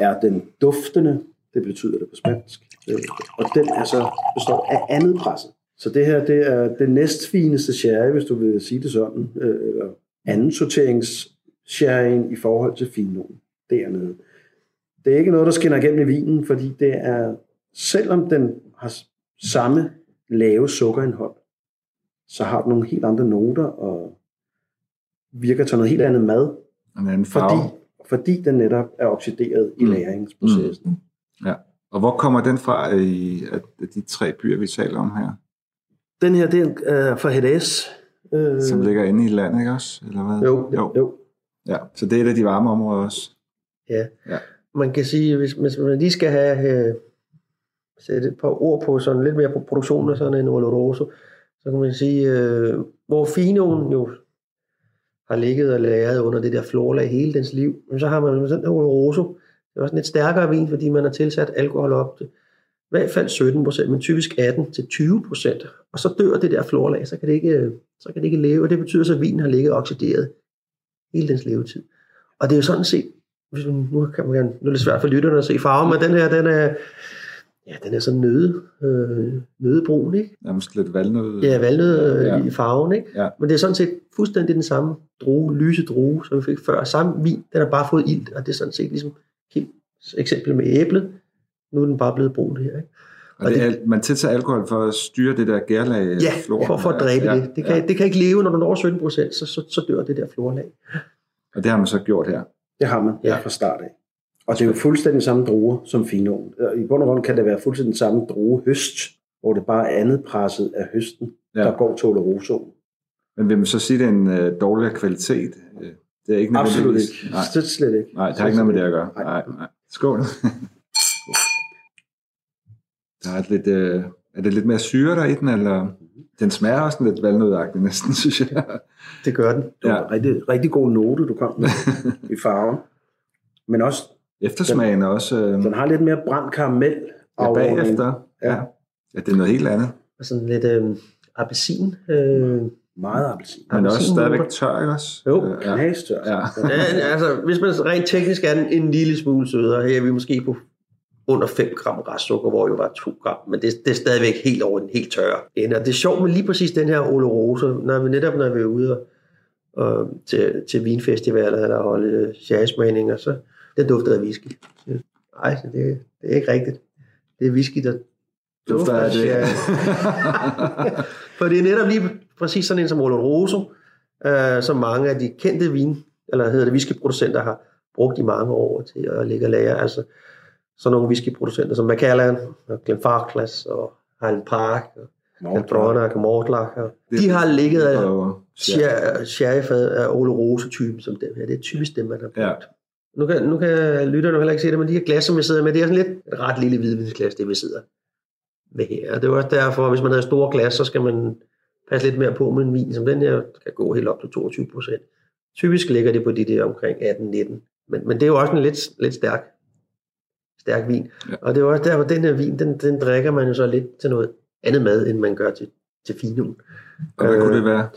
S4: er den duftende, det betyder det på spansk, øh, og den er så består af andet presset. Så det her, det er det næstfineste sherry, hvis du vil sige det sådan, øh, eller anden sorterings sherryen i forhold til finoen dernede. Det er ikke noget, der skinner igennem i vinen, fordi det er, selvom den har samme lave sukkerindhold, så har den nogle helt andre noter og virker til noget helt andet mad,
S2: En anden farve.
S4: fordi, fordi den netop er oxideret i
S2: Mm.
S4: læringsprocessen.
S2: Ja. Og hvor kommer den fra i af af de tre byer, vi taler om her?
S4: Den her, det er fra Hedès. Øh,
S2: Som ligger inde i landet, ikke også? Eller hvad?
S3: Jo,
S2: jo.
S4: jo.
S2: Ja, så det er et af de varme områder også.
S3: Ja.
S2: Ja.
S3: Man kan sige, hvis, hvis man lige skal have øh, sætte et par ord på sådan lidt mere på produktionen af sådan en Oloroso, så kan man sige, øh, hvor finoen jo har ligget og læret under det der florlag hele dens liv, men så har man sådan en Oloroso, det er også en lidt stærkere vin, fordi man har tilsat alkohol op til i hvert fald 17 procent, men typisk 18 til 20 procent. Og så dør det der florlag, så kan det ikke, så kan det ikke leve, og det betyder så, at vinen har ligget oxideret hele dens levetid. Og det er jo sådan set, hvis man, nu, kan man, gerne- nu er det svært for lytterne at se farven, men den her, den er, ja, den er sådan nøde, øh, nødebrun, ikke?
S2: Nærmest lidt valnød.
S3: Ja, valnød
S2: Ja.
S3: ja. i farven, ikke?
S2: Ja.
S3: Men det er sådan set fuldstændig den samme drue, lyse drue, som vi fik før. Samme vin, den har bare fået ild, og det er sådan set ligesom Kims eksempel med æblet. Nu er den bare blevet brun her, ikke?
S2: Og det er, man tiltager alkohol for at styre det der gærlag.
S3: Ja,
S2: flora.
S3: for, for at dræbe
S2: ja,
S3: det. Det kan,
S2: ja.
S3: det kan ikke leve, når du når 17 procent, så, så, så dør det der florlag.
S2: Og det har man så gjort her.
S4: Det har man
S3: Ja.
S4: ja. fra start af. Og det er jo fuldstændig samme druer som finoen. I bund og grund kan det være fuldstændig samme druge høst, hvor det bare er andet presset af høsten,
S2: Ja.
S4: der går til Olorosoen.
S2: Men vil man så sige, det er en øh, dårligere kvalitet? Øh, Det er ikke
S4: Absolut
S2: nødvendigvis-
S4: ikke.
S2: Nej,
S4: Det er slet ikke.
S2: nej, det har ikke noget med det at gøre.
S4: Nej.
S2: Nej, nej. Skål. Der er, et lidt, øh, er det lidt mere syre der i den, eller den smager også lidt valnødagtig næsten, synes jeg.
S3: Det gør den.
S4: Det var
S2: Ja.
S4: en rigtig, rigtig god note, du kom med i farven. Men også,
S2: Eftersmagen er også øh,
S4: den har lidt mere brændt karamel.
S2: ja, bagefter. Ja.
S4: Ja.
S2: det er noget helt andet.
S3: Og sådan lidt øh, appelsin. Øh,
S4: Meget appelsin.
S2: Men også
S3: Appelsinnoter.
S2: stadigvæk tør, ikke også?
S3: Jo.
S2: Øh, ja.
S4: Knastør.
S2: Ja.
S3: Ja, altså, hvis man rent teknisk er en, en lille smule sødere, her er vi måske på under 5 gram restsukker, hvor jo var 2 gram, men det, det er stadigvæk helt over den helt tørre ende. Og det er sjovt med lige præcis den her Oloroso, når vi netop når vi er ude og, og til, til vinfestivaler eller holde sherrysmagninger, så den dufter af whisky. Nej, det, det er ikke rigtigt. Det er whisky, der
S2: Dufter af det.
S3: For det er netop lige præcis sådan en som Oloroso, øh, som mange af de kendte vin, eller hedder det whiskyproducenter har brugt i mange år til at lægge og lære. Altså sådan nogle whiskyproducenter som Macallan, og Glenfarclas og Highland Park, og Caldronac og Mortlach. Og de har ligget af sherryfad af Oloroso-typen som dem her. Det er typisk dem, man har brugt.
S2: Ja.
S3: Nu kan, nu kan lytterne heller ikke se det, men de her glas, som jeg sidder med, det er sådan lidt et ret lille hvidvinsglas, det vi sidder med her. Og det er også derfor, hvis man har store glas, så skal man passe lidt mere på med en vin, som den her kan gå helt op til 22 procent. Typisk ligger det på de der omkring 18-19. Men, men det er jo også en lidt, lidt stærk, stærk vin.
S2: Ja.
S3: Og det er jo også derfor, den her vin, den, den drikker man jo så lidt til noget andet mad, end man gør til, til finum.
S2: Og hvad kunne
S3: Øh,
S2: det være?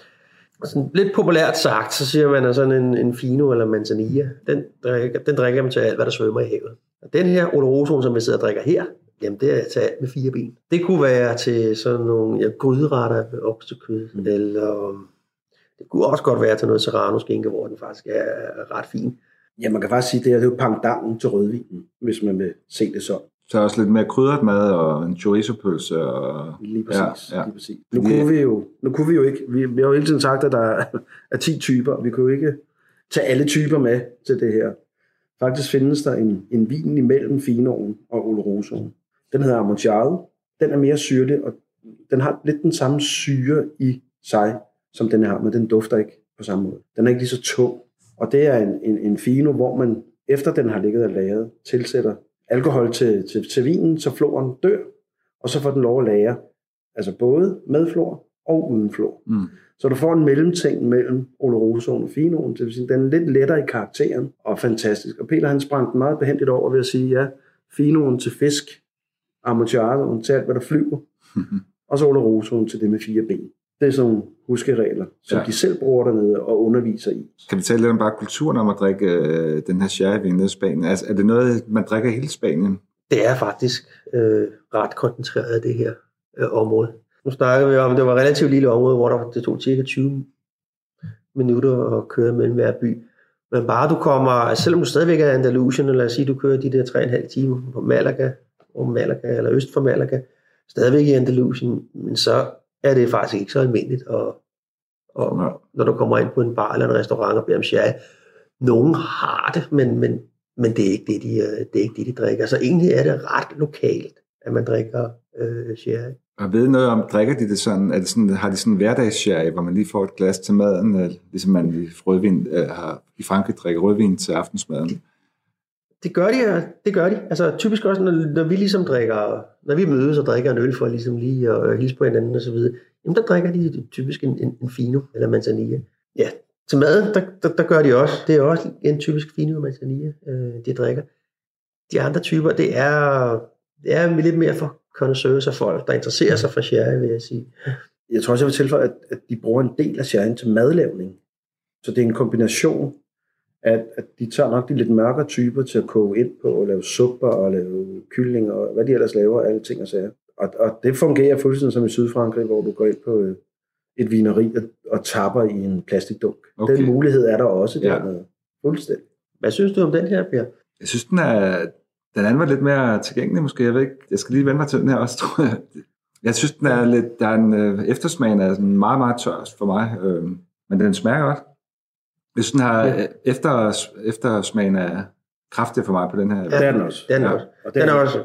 S3: Sådan lidt populært sagt, så siger man, at sådan en, en fino eller manzanilla, den drikker, den drikker man til alt, hvad der svømmer i havet. Og den her olorosoen, som vi sidder og drikker her, jamen det er til alt med fire ben. Det kunne være til sådan nogle ja, gryderetter med oksekød, mm. eller um, det kunne også godt være til noget serrano-skinke, hvor den faktisk er ret fin.
S4: Ja, man kan faktisk sige, at det er det er jo pangdangen til rødvinen, hvis man vil se det sådan.
S2: Så også lidt mere krydret mad og en chorizo-pølse. Og...
S4: Lige præcis.
S2: Ja, ja.
S4: Lige præcis. Nu, kunne vi jo, nu kunne vi jo ikke, vi, vi har jo hele tiden sagt, at der er, er 10 typer, vi kunne jo ikke tage alle typer med til det her. Faktisk findes der en, en vin imellem finoen og olorosoen. Den hedder Amontillado. Den er mere syrlig, og den har lidt den samme syre i sig, som den har, men den dufter ikke på samme måde. Den er ikke lige så tung. Og det er en, en, en fino, hvor man, efter den har ligget og lagret, tilsætter alkohol til, til, til vinen, så floren dør, og så får den lov at lære. Altså både med flor og uden flor.
S2: Mm.
S4: Så du får en mellemting mellem Olorosoen og Finoen, det vil sige, den er lidt lettere i karakteren og fantastisk. Og Peter han sprang den meget behendigt over ved at sige, ja, Finoen til fisk, Amontillado til alt, hvad der flyver, og så Olorosoen til det med fire ben. Det er sådan nogle huskeregler, som
S2: Ja.
S4: de selv bruger dernede og underviser i.
S2: Kan vi tale lidt om bare kulturen om at drikke øh, den her sherryvin nede i Spanien? Altså, er det noget, man drikker i hele Spanien?
S3: Det er faktisk øh, ret koncentreret, det her øh, område. Nu snakker vi om, at det var et relativt lille område, hvor der, det tog cirka 20 minutter at køre mellem hver by. Men bare du kommer, altså selvom du stadigvæk er i Andalusien, eller lad os sige, du kører de der 3,5 timer på Malaga, og Malaga, eller øst for Malaga, stadigvæk i Andalusien, men så er det faktisk ikke så almindeligt, og, og når du kommer ind på en bar eller en restaurant og beder om sherry, nogen har det, men, men, men det, er ikke det, de, øh, det er ikke det, de drikker. Så egentlig er det ret lokalt, at man drikker øh, sherry.
S2: Og ved noget om, drikker de det sådan, er det sådan har de sådan en hverdagssherry, hvor man lige får et glas til maden, ligesom man i, rødvin, øh, har, i Frankrig drikker rødvin til aftensmaden?
S3: Det gør de, ja. det gør de. Altså typisk også, når, når vi ligesom drikker, når vi mødes og drikker en øl for ligesom lige at hilse på hinanden og så videre, jamen der drikker de typisk en, en, en fino eller manzanilla. Ja, til mad, der, der, der gør de også. Det er også en typisk fino manzanilla, øh, de drikker. De andre typer, det er, det er lidt mere for connoisseurs og folk, der interesserer sig for sherry, vil jeg sige.
S4: Jeg tror også, jeg vil tilføje, at, at de bruger en del af sherryen til madlavning. Så det er en kombination, at, at de tager nok de lidt mørkere typer til at koge ind på, og lave supper og lave kylling og hvad de ellers laver, alle ting og sager. Og, og det fungerer fuldstændig som i Sydfrankrig, hvor du går ind på øh, et vineri og, og tapper i en plastikdunk.
S2: Okay.
S4: Okay. Den mulighed er der også
S2: Ja.
S4: dernede. Fuldstændig.
S3: Hvad synes du om den her, Per?
S2: Jeg synes, den, er, den anden var lidt mere tilgængelig måske. Jeg ved ikke, jeg skal lige vende mig til den her også, tror jeg. Jeg synes, den er lidt, der er en øh, eftersmagen er sådan meget, meget tør for mig, øh, men den smager godt. Jeg synes, den har
S3: Ja.
S2: ja. efter, eftersmagen er kraftig for mig på den her.
S3: Ja.
S4: Det er den også.
S3: Den er
S2: Ja.
S3: også.
S4: Og det
S3: Den
S4: er,
S3: også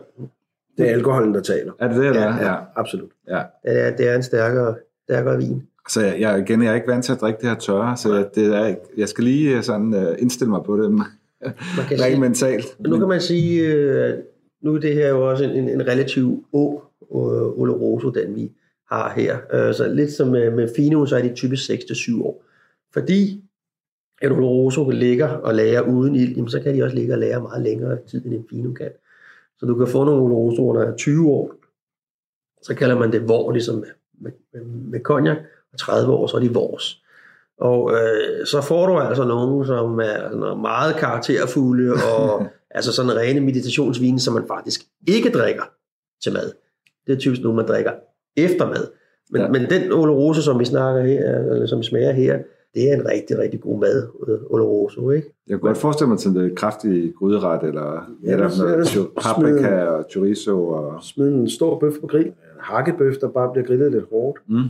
S4: det er alkoholen, der taler.
S2: Er det det, eller?
S3: Ja,
S2: hvad? ja.
S4: Absolut.
S2: ja.
S3: det er, det er en stærkere, stærkere vin.
S2: Så jeg, jeg, igen, jeg er ikke vant til at drikke det her tørre, så jeg, det er, ikke- jeg skal lige øh, sådan, uh, indstille mig på det,
S3: Man kan sige,
S2: mentalt.
S3: nu kan man sige, øh, nu er det her jo også en, en relativt ung øh, Oloroso, den vi har her. Øh, Så lidt som med, med Fino, så er de typisk 6-7 år. Fordi at Oloroso ligger og lager uden ild, jamen, så kan de også ligge og lære meget længere tid, end en Fino kan. Så du kan få nogle Olorosoer, der er 20 år, så kalder man det vor, ligesom med, med, cognac, og 30 år, så er de vores. Og øh, så får du altså nogen, som er meget karakterfulde, og altså sådan rene meditationsvine, som man faktisk ikke drikker til mad. Det er typisk nogen, man drikker efter mad. Men. Ja. men den Oloroso, som vi snakker her, eller som smager her, det er en rigtig, rigtig god mad, øh, Oloroso, ikke?
S2: Jeg kunne godt forestille mig til en kraftig gryderet, eller
S4: Ja,
S2: eller noget cho- paprika og chorizo. Og,
S4: Smid en stor bøf på grill, en hakkebøf, der bare bliver grillet lidt hårdt.
S2: mm.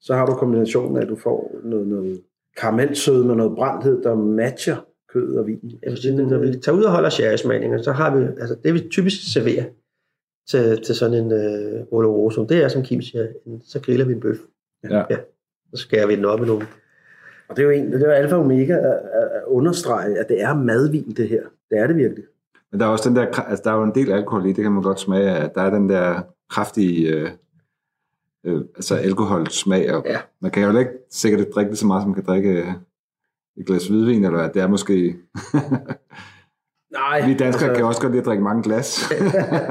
S4: Så har du kombinationen af, at du får noget, noget karamelsød med noget brændthed, der matcher kød og vin.
S3: Jeg vil sige, når vi tager ud og holder sherrysmagninger, så har vi, altså det vi typisk serverer til, til sådan en øh, Oloroso, det er som Kim siger, en, så griller vi en bøf.
S2: Ja.
S3: ja. Så skærer vi den op i nogle
S4: Og det er jo, en, det er jo alfa og omega at, at at understrege, at det er madvin, det her. Det er det virkelig.
S2: Men der er også den der, altså der er jo en del alkohol i, det kan man godt smage af. Der er den der kraftige, øh, øh, altså alkoholsmag. Og
S3: Ja.
S2: Man kan jo ikke sikkert ikke drikke det så meget, som man kan drikke øh, et glas hvidvin, eller hvad. Det er måske...
S4: Nej,
S2: Vi danskere altså, kan også godt lide at drikke mange glas.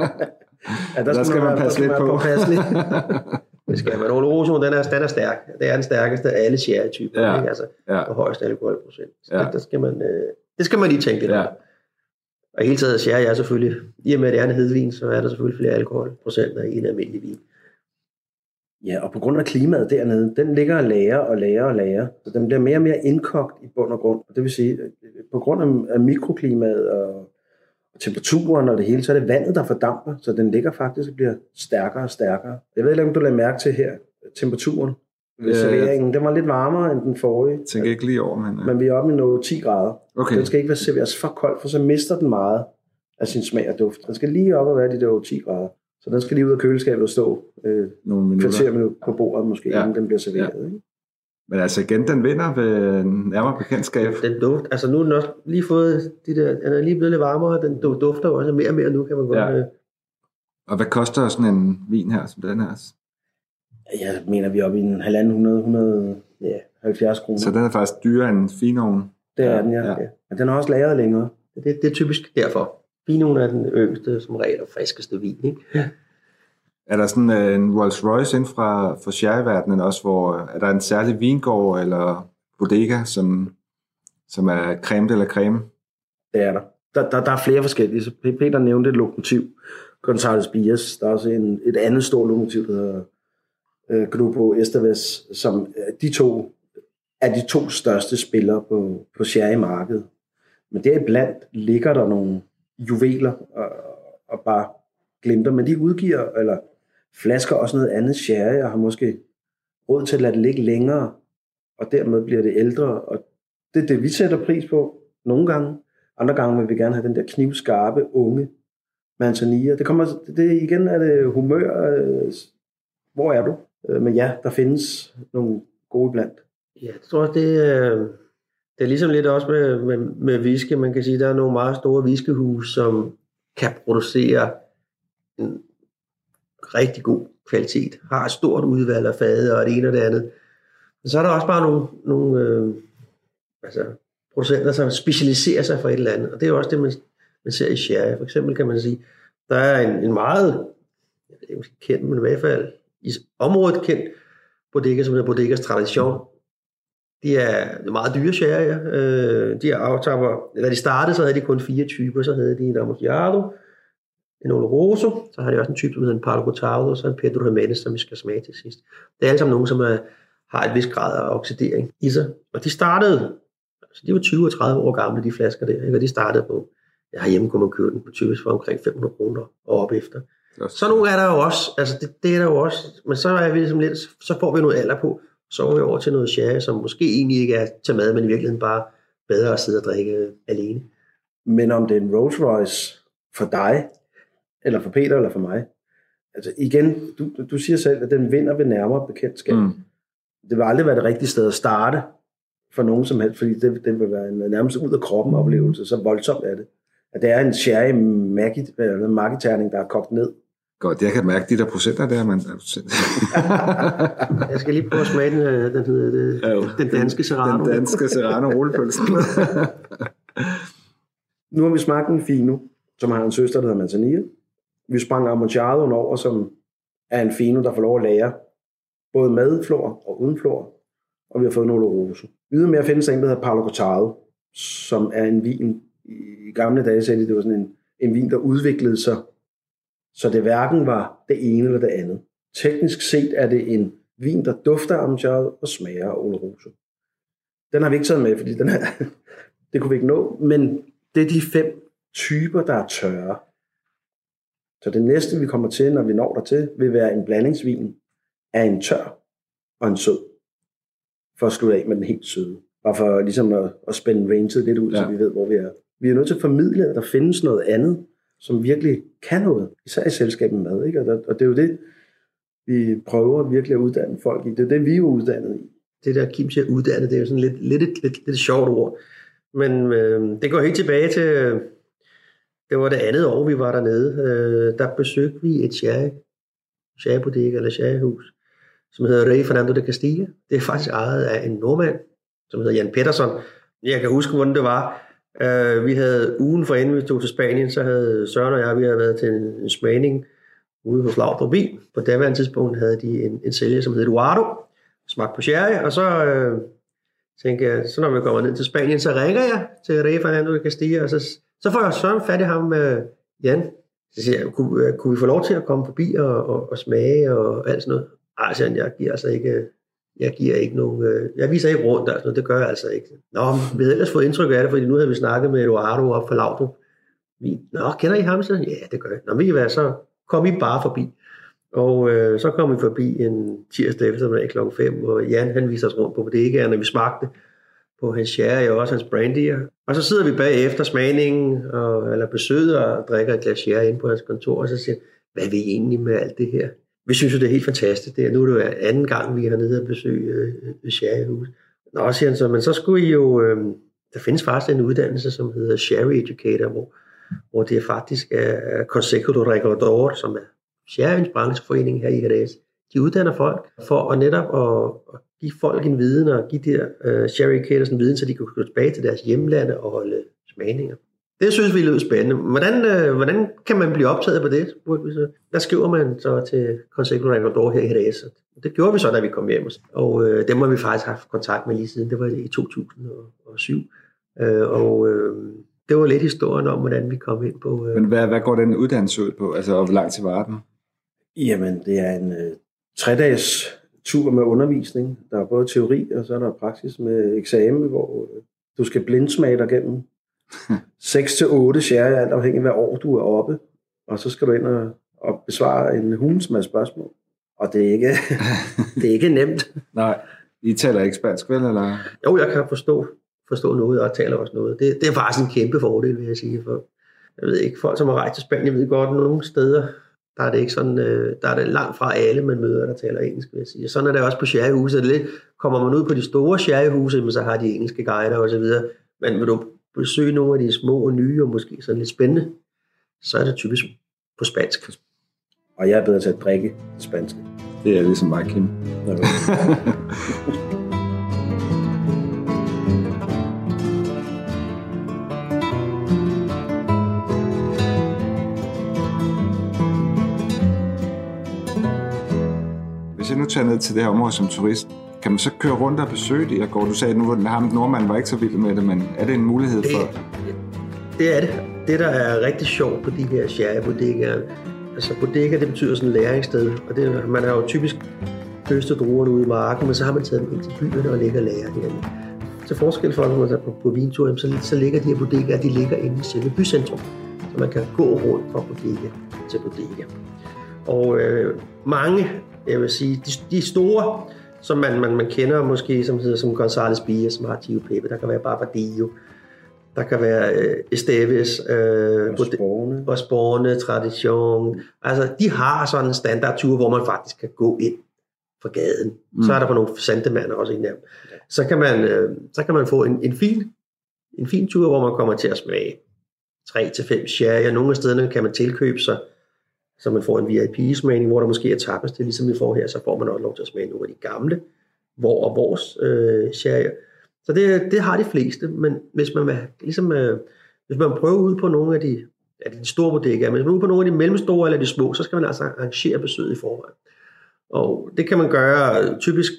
S4: ja,
S2: der skal man
S4: være-
S2: passe
S4: der
S2: lidt
S4: være
S2: på.
S3: Det skal man. Oloroso, den er, den er stærk. Det er den stærkeste af alle sherry-typer.
S2: Ja.
S3: Ikke? Altså,
S2: Ja.
S3: på højeste alkoholprocent. Så
S2: Ja.
S3: det, der skal man, øh, det skal man lige tænke lidt
S2: Ja.
S3: Og hele taget sherry er selvfølgelig, i og med at det er en hedvin, så er der selvfølgelig flere alkoholprocenter i en almindelig vin.
S4: Ja, og på grund af klimaet dernede, den ligger og lager og lager og lager. Så den bliver mere og mere indkogt i bund og grund. Og det vil sige, at på grund af, mikroklimaet og, og temperaturen og det hele, så er det vandet, der fordamper. Så den ligger faktisk og bliver stærkere og stærkere. Jeg ved ikke, om du lader mærke til her, temperaturen ved serveringen. Den var lidt varmere end den forrige.
S2: Jeg tænker ikke lige over, men... øh,
S4: Men vi er oppe i noget 10 grader.
S2: Okay,
S4: Den skal ikke være serveres for kold, for så mister den meget af sin smag og duft. Den skal lige op og være de der 10 grader. Så den skal lige ud af køleskabet og stå øh,
S2: nogle minutter.
S4: kvarter minut på bordet måske,
S2: Ja.
S4: ja. inden den bliver serveret. Ja. Ikke?
S2: Men altså igen, den vinder ved nærmere bekendtskab.
S3: Den duft, altså nu er den også lige fået, de der, den er lige blevet lidt varmere, den du- dufter jo også mere og mere nu, kan man godt.
S2: Ja.
S3: Ja.
S2: Og hvad koster sådan en vin her, som den her?
S4: Jeg mener, vi er oppe i en halvanden 100, 100, ja, 70 kroner.
S2: Så den er faktisk dyrere end finovn.
S4: det er den, ja.
S2: ja.
S4: ja. Men den er også lagret længere.
S3: Det, det er typisk derfor. Vinoen er den yngste, som regel, og friskeste vin. Ikke?
S2: Er der sådan øh, en Rolls Royce inden fra, fra sherryverdenen også, hvor øh, er der en særlig vingård eller bodega, som, som er creme eller creme?
S4: Det er der. Der, der, der er flere forskellige. Så Peter nævnte et lokomotiv, Gonzales Bias. Der er også en, et andet stort lokomotiv, der hedder øh, Grupo Estaves, som øh, de to er de to største spillere på, på sherry-markedet. Men deriblandt ligger der nogle juveler og, og bare glimter, men de udgiver, eller flasker også noget andet sherry, og har måske råd til at lade det ligge længere, og dermed bliver det ældre, og det er det, vi sætter pris på nogle gange. Andre gange vil vi gerne have den der knivskarpe, unge manzanilla. Det kommer, det igen er det humør. øh, Hvor er du? Øh, Men ja, der findes nogle gode blandt.
S3: Ja, jeg tror det, er- det er ligesom lidt også med, med, med whisky. Man kan sige, der er nogle meget store whiskyhus, som kan producere en rigtig god kvalitet. Har et stort udvalg af fade og det ene og det andet. Men så er der også bare nogle, nogle øh, altså, producenter, som specialiserer sig for et eller andet. Og det er jo også det, man, man ser i sherry. For eksempel kan man sige, der er en, en meget, jeg ved ikke, kendt, men i hvert fald i området kendt bodega, som hedder Bodegas Tradition. De er meget dyre sherry. Øh, de er aftapper, da de startede, så havde de kun fire typer. Så havde de en Amontillado, en Oloroso, så har de også en type, som hedder en Palo Cortado, og så en Pedro Jimenez, som vi skal smage til sidst. Det er alle sammen nogen, som er, har et vis grad af oxidering i sig. Og de startede, altså de var 20 og 30 år gamle, de flasker der, ikke? og de startede på, ja, herhjemme kunne man købe den på typisk for omkring 500 kroner og op efter. Så nogle er der jo også, altså det, det er der jo også, men så er vi ligesom lidt, så får vi noget alder på, så går vi over til noget sherry, som måske egentlig ikke er til mad, men i virkeligheden bare bedre at sidde og drikke alene.
S4: Men om det er en Rolls Royce for dig, eller for Peter, eller for mig. Altså igen, du, du siger selv, at den vinder ved nærmere bekendtskab.
S2: Mm.
S4: Det vil aldrig være det rigtige sted at starte for nogen som helst, fordi det, det vil være en nærmest ud af kroppen oplevelse, så voldsomt er det. At det er en sherry magiterning, der er kogt ned.
S2: Godt, jeg kan mærke de der procenter der, men...
S3: Jeg skal lige prøve at smage den, øh, den, hedder, det,
S2: Ja, jo.
S3: den danske Serrano.
S2: Den danske serrano rullepølsen.
S4: Nu har vi smagt en fino, som har en søster, der hedder Manzanilla. Vi sprang Amontillado over, som er en fino, der får lov at lære både med flor og uden flor. Og vi har fået en Oloroso. Ydermere findes der en, der hedder Paolo Cortado, som er en vin. I gamle dage sagde de, det var sådan en, en vin, der udviklede sig, så det hverken var det ene eller det andet. Teknisk set er det en vin, der dufter Amontillado og smager af Oloroso. Den har vi ikke taget med, fordi den her, det kunne vi ikke nå, men det er de fem typer, der er tørre. Så det næste, vi kommer til, når vi når dertil, vil være en blandingsvin af en tør og en sød. For at slutte af med den helt søde. Bare for ligesom at, at spænde ranget lidt ud, ja. så vi ved, hvor vi er. Vi er nødt til at formidle, at der findes noget andet, som virkelig kan noget. Især i selskabet med. Ikke? Og, der, og det er jo det, vi prøver virkelig at uddanne folk i. Det er det, vi er uddannet i.
S3: det der Kim siger uddannet, det er jo sådan lidt, lidt, lidt, lidt, lidt sjovt ord. Men øh, det går helt tilbage til, det var det andet år, vi var dernede. Øh, der besøgte vi et sherry, eller sherryhus, som hedder Rey Fernando de Castilla. Det er faktisk ejet af en nordmand, som hedder Jan Pettersson. Jeg kan huske, hvordan det var. Øh, vi havde ugen for inden vi tog til Spanien, så havde Søren og jeg, vi havde været til en, en smagning ude hos Laudrup Bil. På daværende tidspunkt havde de en, en sælger, som hed Eduardo, smagt på sherry, og så øh, tænkte jeg, så når vi kommer ned til Spanien, så ringer jeg til Rey Fernando Castilla, og så, så får jeg så fat i ham, øh, Jan. Så siger jeg, kunne, øh, kunne vi få lov til at komme forbi og, og, og smage og alt sådan noget? Ej, siger han, jeg giver altså ikke, øh, jeg giver ikke nogen, øh, jeg viser ikke rundt, altså, det gør jeg altså ikke. Nå, men vi havde ellers fået indtryk af det, fordi nu havde vi snakket med Eduardo op for Laudrup. Vi, Nå, kender I ham? Så, ja, det gør jeg. Nå, vi I hvad, så kom I bare forbi. Og øh, så kom vi forbi en tirsdag eftermiddag kl. 5, og Jan han viste os rundt på bodegaerne, vi smagte på hans sherry og også hans brandy. Og så sidder vi bagefter smagningen, og, eller besøget og drikker et glas sherry ind på hans kontor, og så siger hvad er vi egentlig med alt det her? Vi synes jo, det er helt fantastisk. Det er, nu er det jo anden gang, vi har nede og besøge øh, Sherryhus. Nå, siger han så, men så skulle I jo... Øh, der findes faktisk en uddannelse, som hedder Sherry Educator, hvor, hvor det faktisk er Consejo de Regulador, som er Sherryens brancheforening her i Jerez. De uddanner folk for at netop at, at give folk en viden og give de her uh, Sherry Educators en viden, så de kan gå tilbage til deres hjemlande og holde smagninger. Det synes vi lyder spændende. Hvordan, øh, hvordan kan man blive optaget på det? Der skriver man så til Consejo Regador her i Jerez. Det gjorde vi så, da vi kom hjem. Og øh, dem har vi faktisk haft kontakt med lige siden. Det var i 2007. Øh, og øh, det var lidt historien om, hvordan vi kom ind på...
S2: Øh... Men hvad, hvad går den uddannelse ud på? Altså, og hvor lang tid var den?
S4: Jamen, det er en øh, tre-dages tur med undervisning. Der er både teori, og så er der praksis med eksamen, hvor øh, du skal blindsmage dig gennem 6 til 8 sherry, alt afhængig af hvad år du er oppe. Og så skal du ind og, og besvare en hulens masse spørgsmål. Og det er ikke, det er ikke nemt.
S2: Nej. I taler ikke spansk, vel? Eller?
S3: Jo, jeg kan forstå, forstå noget, og taler også noget. Det, det er faktisk en kæmpe fordel, vil jeg sige. For, jeg ved ikke, folk som har rejst til Spanien ved godt, at nogle steder, der er det ikke sådan, øh, der er det langt fra alle, man møder, der taler engelsk, vil jeg sige. Og sådan er det også på sherryhuset. Lidt, kommer man ud på de store sherryhuse, så har de engelske guider og så videre. Men vil du besøge nogle af de små og nye, og måske sådan lidt spændende, så er det typisk på spansk.
S4: Og jeg er bedre til at drikke spansk.
S2: Det er ligesom mig, Kim. tager ned til det her område som turist, kan man så køre rundt og besøge det? går, du sagde, at nu var ham nordmanden var ikke så vild med det, men er det en mulighed for... Det,
S3: det er det. Det, der er rigtig sjovt på de her sherrybodegaer, altså bodega, det betyder sådan et læringssted, og det, man har jo typisk høstet druerne ude i marken, men så har man taget dem ind til byerne og ligger og lærer derinde. Til forskel for, når man er på, på vintur, så, så ligger de her bodegaer, de ligger inde i selve bycentrum, så man kan gå rundt fra bodega til bodega. Og øh, mange, jeg vil sige, de, de store, som man, man, man kender måske, som hedder som González Bia, som har Tio Pepe, der kan være Barbadillo, der kan være øh, Esteves, øh,
S4: Osborne.
S3: Osborne, Tradition. Altså, de har sådan en standardtur, hvor man faktisk kan gå ind fra gaden. Mm. Så er der på nogle sandemander også i nærm. Så kan man, øh, så kan man få en, en fin en fin tur, hvor man kommer til at smage 3-5 sherry, og nogle af stederne kan man tilkøbe sig, så man får en VIP-smagning, hvor der måske er tapas til, ligesom vi får her, så får man også lov til at smage nogle af de gamle, hvor og vores øh, sherry. Så det, det har de fleste, men hvis man, ligesom, øh, hvis man prøver ud på nogle af de, ja, de store bodegaer, men hvis man ud på nogle af de mellemstore eller de små, så skal man altså arrangere besøget i forvejen. Og det kan man gøre øh, typisk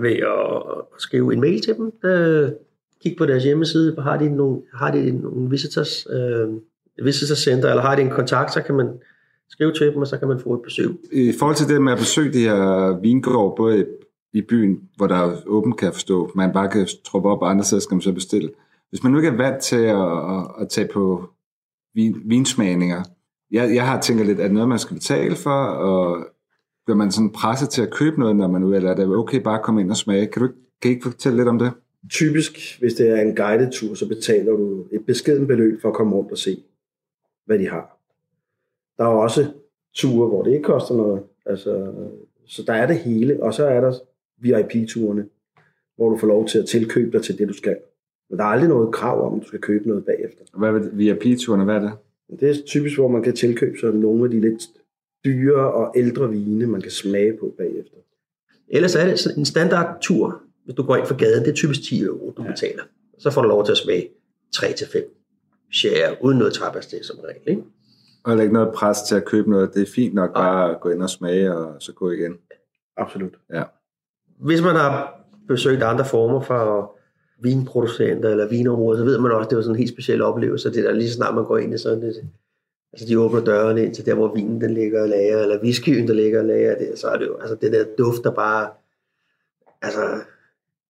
S3: ved at skrive en mail til dem, øh, kigge på deres hjemmeside, har de nogle, har de nogle visitors, øh, visitor center, eller har de en kontakt, så kan man skrive til dem, og så kan man få et besøg.
S2: I forhold til det med at besøge de her vingård, både i byen, hvor der er åbent, kan jeg forstå, man bare kan troppe op, og andre steder skal man så bestille. Hvis man nu ikke er vant til at, at, at tage på vin, vinsmagninger, jeg, jeg har tænkt lidt, det noget, man skal betale for, og bliver man sådan presset til at købe noget, når man eller er det okay bare at komme ind og smage? Kan du kan I ikke fortælle lidt om det?
S4: Typisk, hvis det er en guided tur, så betaler du et beskeden beløb for at komme rundt og se, hvad de har. Der er også ture, hvor det ikke koster noget. Altså, så der er det hele, og så er der VIP-turene, hvor du får lov til at tilkøbe dig til det, du skal. Men der er aldrig noget krav om, at du skal købe noget bagefter.
S2: Hvad er VIP-turene? Hvad er det?
S4: Det er typisk, hvor man kan tilkøbe sig nogle af de lidt dyre og ældre vine, man kan smage på bagefter.
S3: Ellers er det en standardtur, hvis du går ind for gaden, det er typisk 10 euro, du ja. betaler. Så får du lov til at smage 3-5 share, uden noget tapas det som regel. Ikke?
S2: Og ikke noget pres til at købe noget. Det er fint nok bare at gå ind og smage, og så gå igen.
S4: Absolut.
S2: Ja.
S3: Hvis man har besøgt andre former for vinproducenter eller vinområder, så ved man også, at det var sådan en helt speciel oplevelse. Det der lige så snart man går ind i sådan et, altså de åbner dørene ind til der, hvor vinen den ligger og lager, eller whiskyen, der ligger og lager, det, så er det jo, altså det der duft, der bare, altså,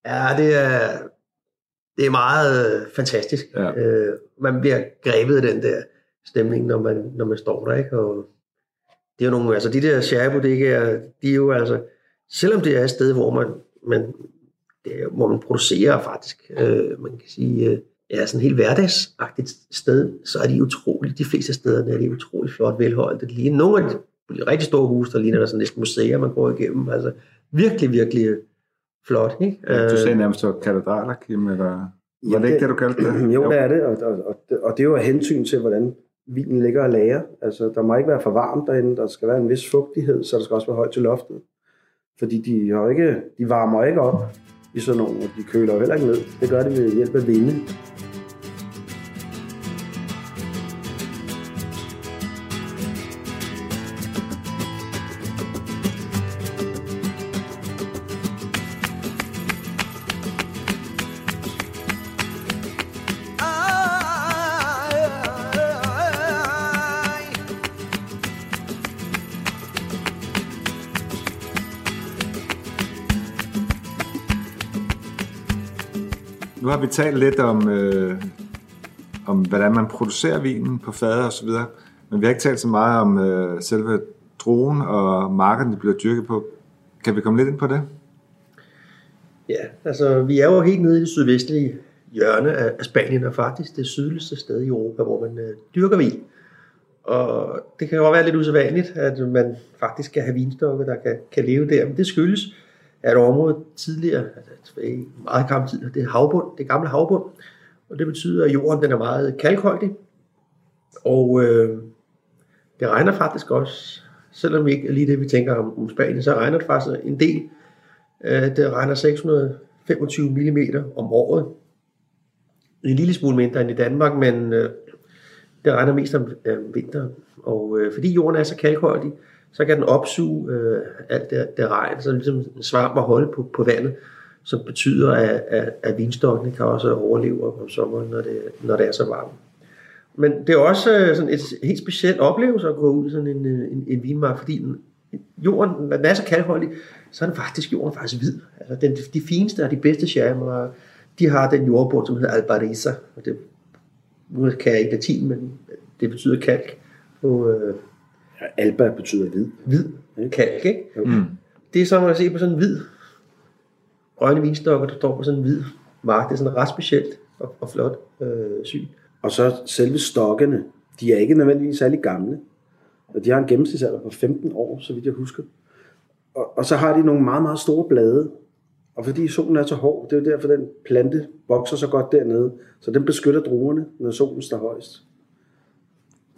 S3: ja, det er, det er meget øh, fantastisk.
S2: Ja.
S3: Øh, man bliver grebet af den der stemning, når man, når man står der, ikke? Og det er jo nogle, altså de der sherrybodegaer, de er jo altså, selvom det er et sted, hvor man, man det er, hvor man producerer faktisk, øh, man kan sige, øh, ja, sådan helt hverdagsagtigt sted, så er de utroligt, de fleste steder er de utroligt flot velholdt. Det ligner nogle af de, de rigtig store huse, der ligner der sådan næsten museer, man går igennem. Altså virkelig, virkelig flot. Ikke?
S2: Du sagde
S3: Øh,
S2: nærmest, at katedraler, Kim, eller... Var det ikke
S4: det-
S2: det, du kaldte det?
S4: Jo, det er det, og, og, og, det- og det er jo af hensyn til, hvordan vinen ligger og lager. Altså, der må ikke være for varmt derinde, der skal være en vis fugtighed, så der skal også være højt til loftet. Fordi de, har ikke, de varmer ikke op i sådan nogle, og de køler heller ikke ned. Det gør de ved hjælp af vinde.
S2: Vi talt lidt om, øh, om hvordan man producerer vinen på fader og så videre, men vi har ikke talt så meget om øh, selve druen og marken, de bliver dyrket på. Kan vi komme lidt ind på det?
S3: Ja, altså vi er jo helt nede i det sydvestlige hjørne af, Spanien, og faktisk det sydligste sted i Europa, hvor man øh, dyrker vin. Og det kan jo være lidt usædvanligt, at man faktisk skal have vinstokke, der kan, kan leve der. Men det skyldes, er et område tidligere, altså i meget gammel tid, det er havbund, det er gamle havbund. Og det betyder, at jorden den er meget kalkholdig. Og øh, det regner faktisk også, selvom vi ikke er lige det, vi tænker om, om Spanien, så regner det faktisk en del. Øh, det regner 625 mm om året. En lille smule mindre end i Danmark, men øh, det regner mest om øh, vinteren. Og øh, fordi jorden er så kalkholdig, så kan den opsuge øh, alt det, det regn, så ligesom en svamp at holde på, på vandet, som betyder, at, at, at vinstokkene kan også overleve om sommeren, når det, når det er så varmt. Men det er også øh, sådan et helt specielt oplevelse at gå ud i sådan en, øh, en, en vinmark, fordi den, jorden, når den er så kalkholdig, så er den faktisk, jorden faktisk hvid. Altså den, de fineste og de bedste sherrymarker, de har den jordbund, som hedder albarisa, Og det, nu kan jeg ikke latin, men det betyder kalk på øh,
S4: Alba betyder hvid.
S3: hvid kalk. Ikke?
S2: Mm.
S3: Det er som at se på sådan en hvid grønne vinstokker, der står på sådan en hvid mark. Det er sådan ret specielt og, og flot øh, syn.
S4: Og så selve stokkene, de er ikke nødvendigvis særlig gamle. Og de har en gennemsnitsalder på 15 år, så vidt jeg husker. Og, og så har de nogle meget, meget store blade. Og fordi solen er så hård, det er jo derfor, den plante vokser så godt dernede. Så den beskytter druerne, når solen står højst.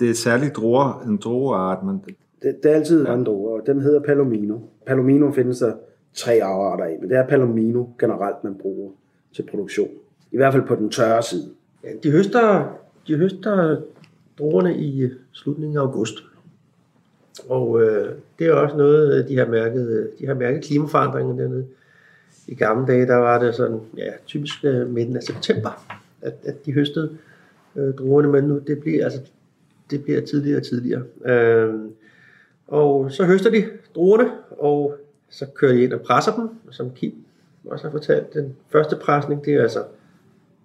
S2: Det er særligt druer, en drueart, men
S4: Det, det er altid ja. en druer, og den hedder Palomino. Palomino findes der tre afarter af, men det er Palomino generelt, man bruger til produktion. I hvert fald på den tørre side.
S3: Ja, de høster, de høster druerne i slutningen af august. Og øh, det er også noget, de har mærket, de har mærket klimaforandringer dernede. I gamle dage, der var det sådan, ja, typisk øh, midten af september, at, at de høstede øh, druerne, men nu det bliver, altså, det bliver tidligere og tidligere. Øh, og så høster de druerne, og så kører de ind og presser dem, som Kim også har fortalt. Den første presning, det er altså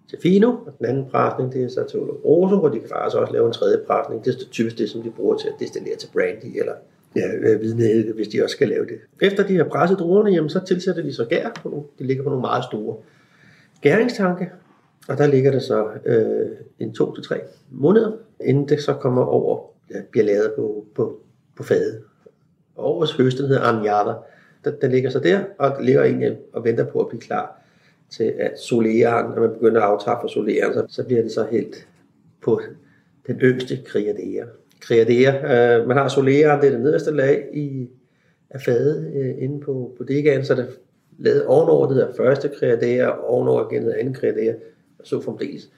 S3: til Fino, og den anden presning, det er så til Oloroso, hvor de kan faktisk også lave en tredje presning. Det er typisk det, som de bruger til at destillere til brandy, eller ja, øh, vidne, hvis de også skal lave det. Efter de har presset druerne, jamen, så tilsætter de så gær. På nogle, de ligger på nogle meget store gæringstanke, og der ligger det så øh, en to til tre måneder, inden det så kommer over, ja, bliver lavet på, på, på fadet. Og årets høst, den hedder Anjada, den, den ligger så der, og ligger egentlig og venter på at blive klar til at soleren, når man begynder at aftage for soleren, så, så bliver det så helt på den yngste kriadere. Kriadere, øh, man har soleren, det er det nederste lag i, af fadet øh, inde på bodegaen, så er det lavet ovenover det der første kriadere, ovenover igen det andet kriadere, så fremdeles.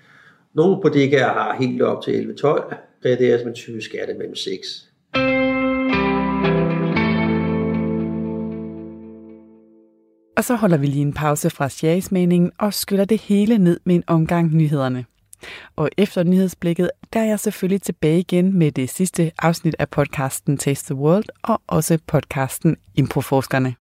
S3: Nogle bodegaer har helt op til 11-12 Det er som en typisk er det mellem 6.
S1: Og så holder vi lige en pause fra sjagsmeningen og skyller det hele ned med en omgang nyhederne. Og efter nyhedsblikket, der er jeg selvfølgelig tilbage igen med det sidste afsnit af podcasten Taste the World og også podcasten Improforskerne.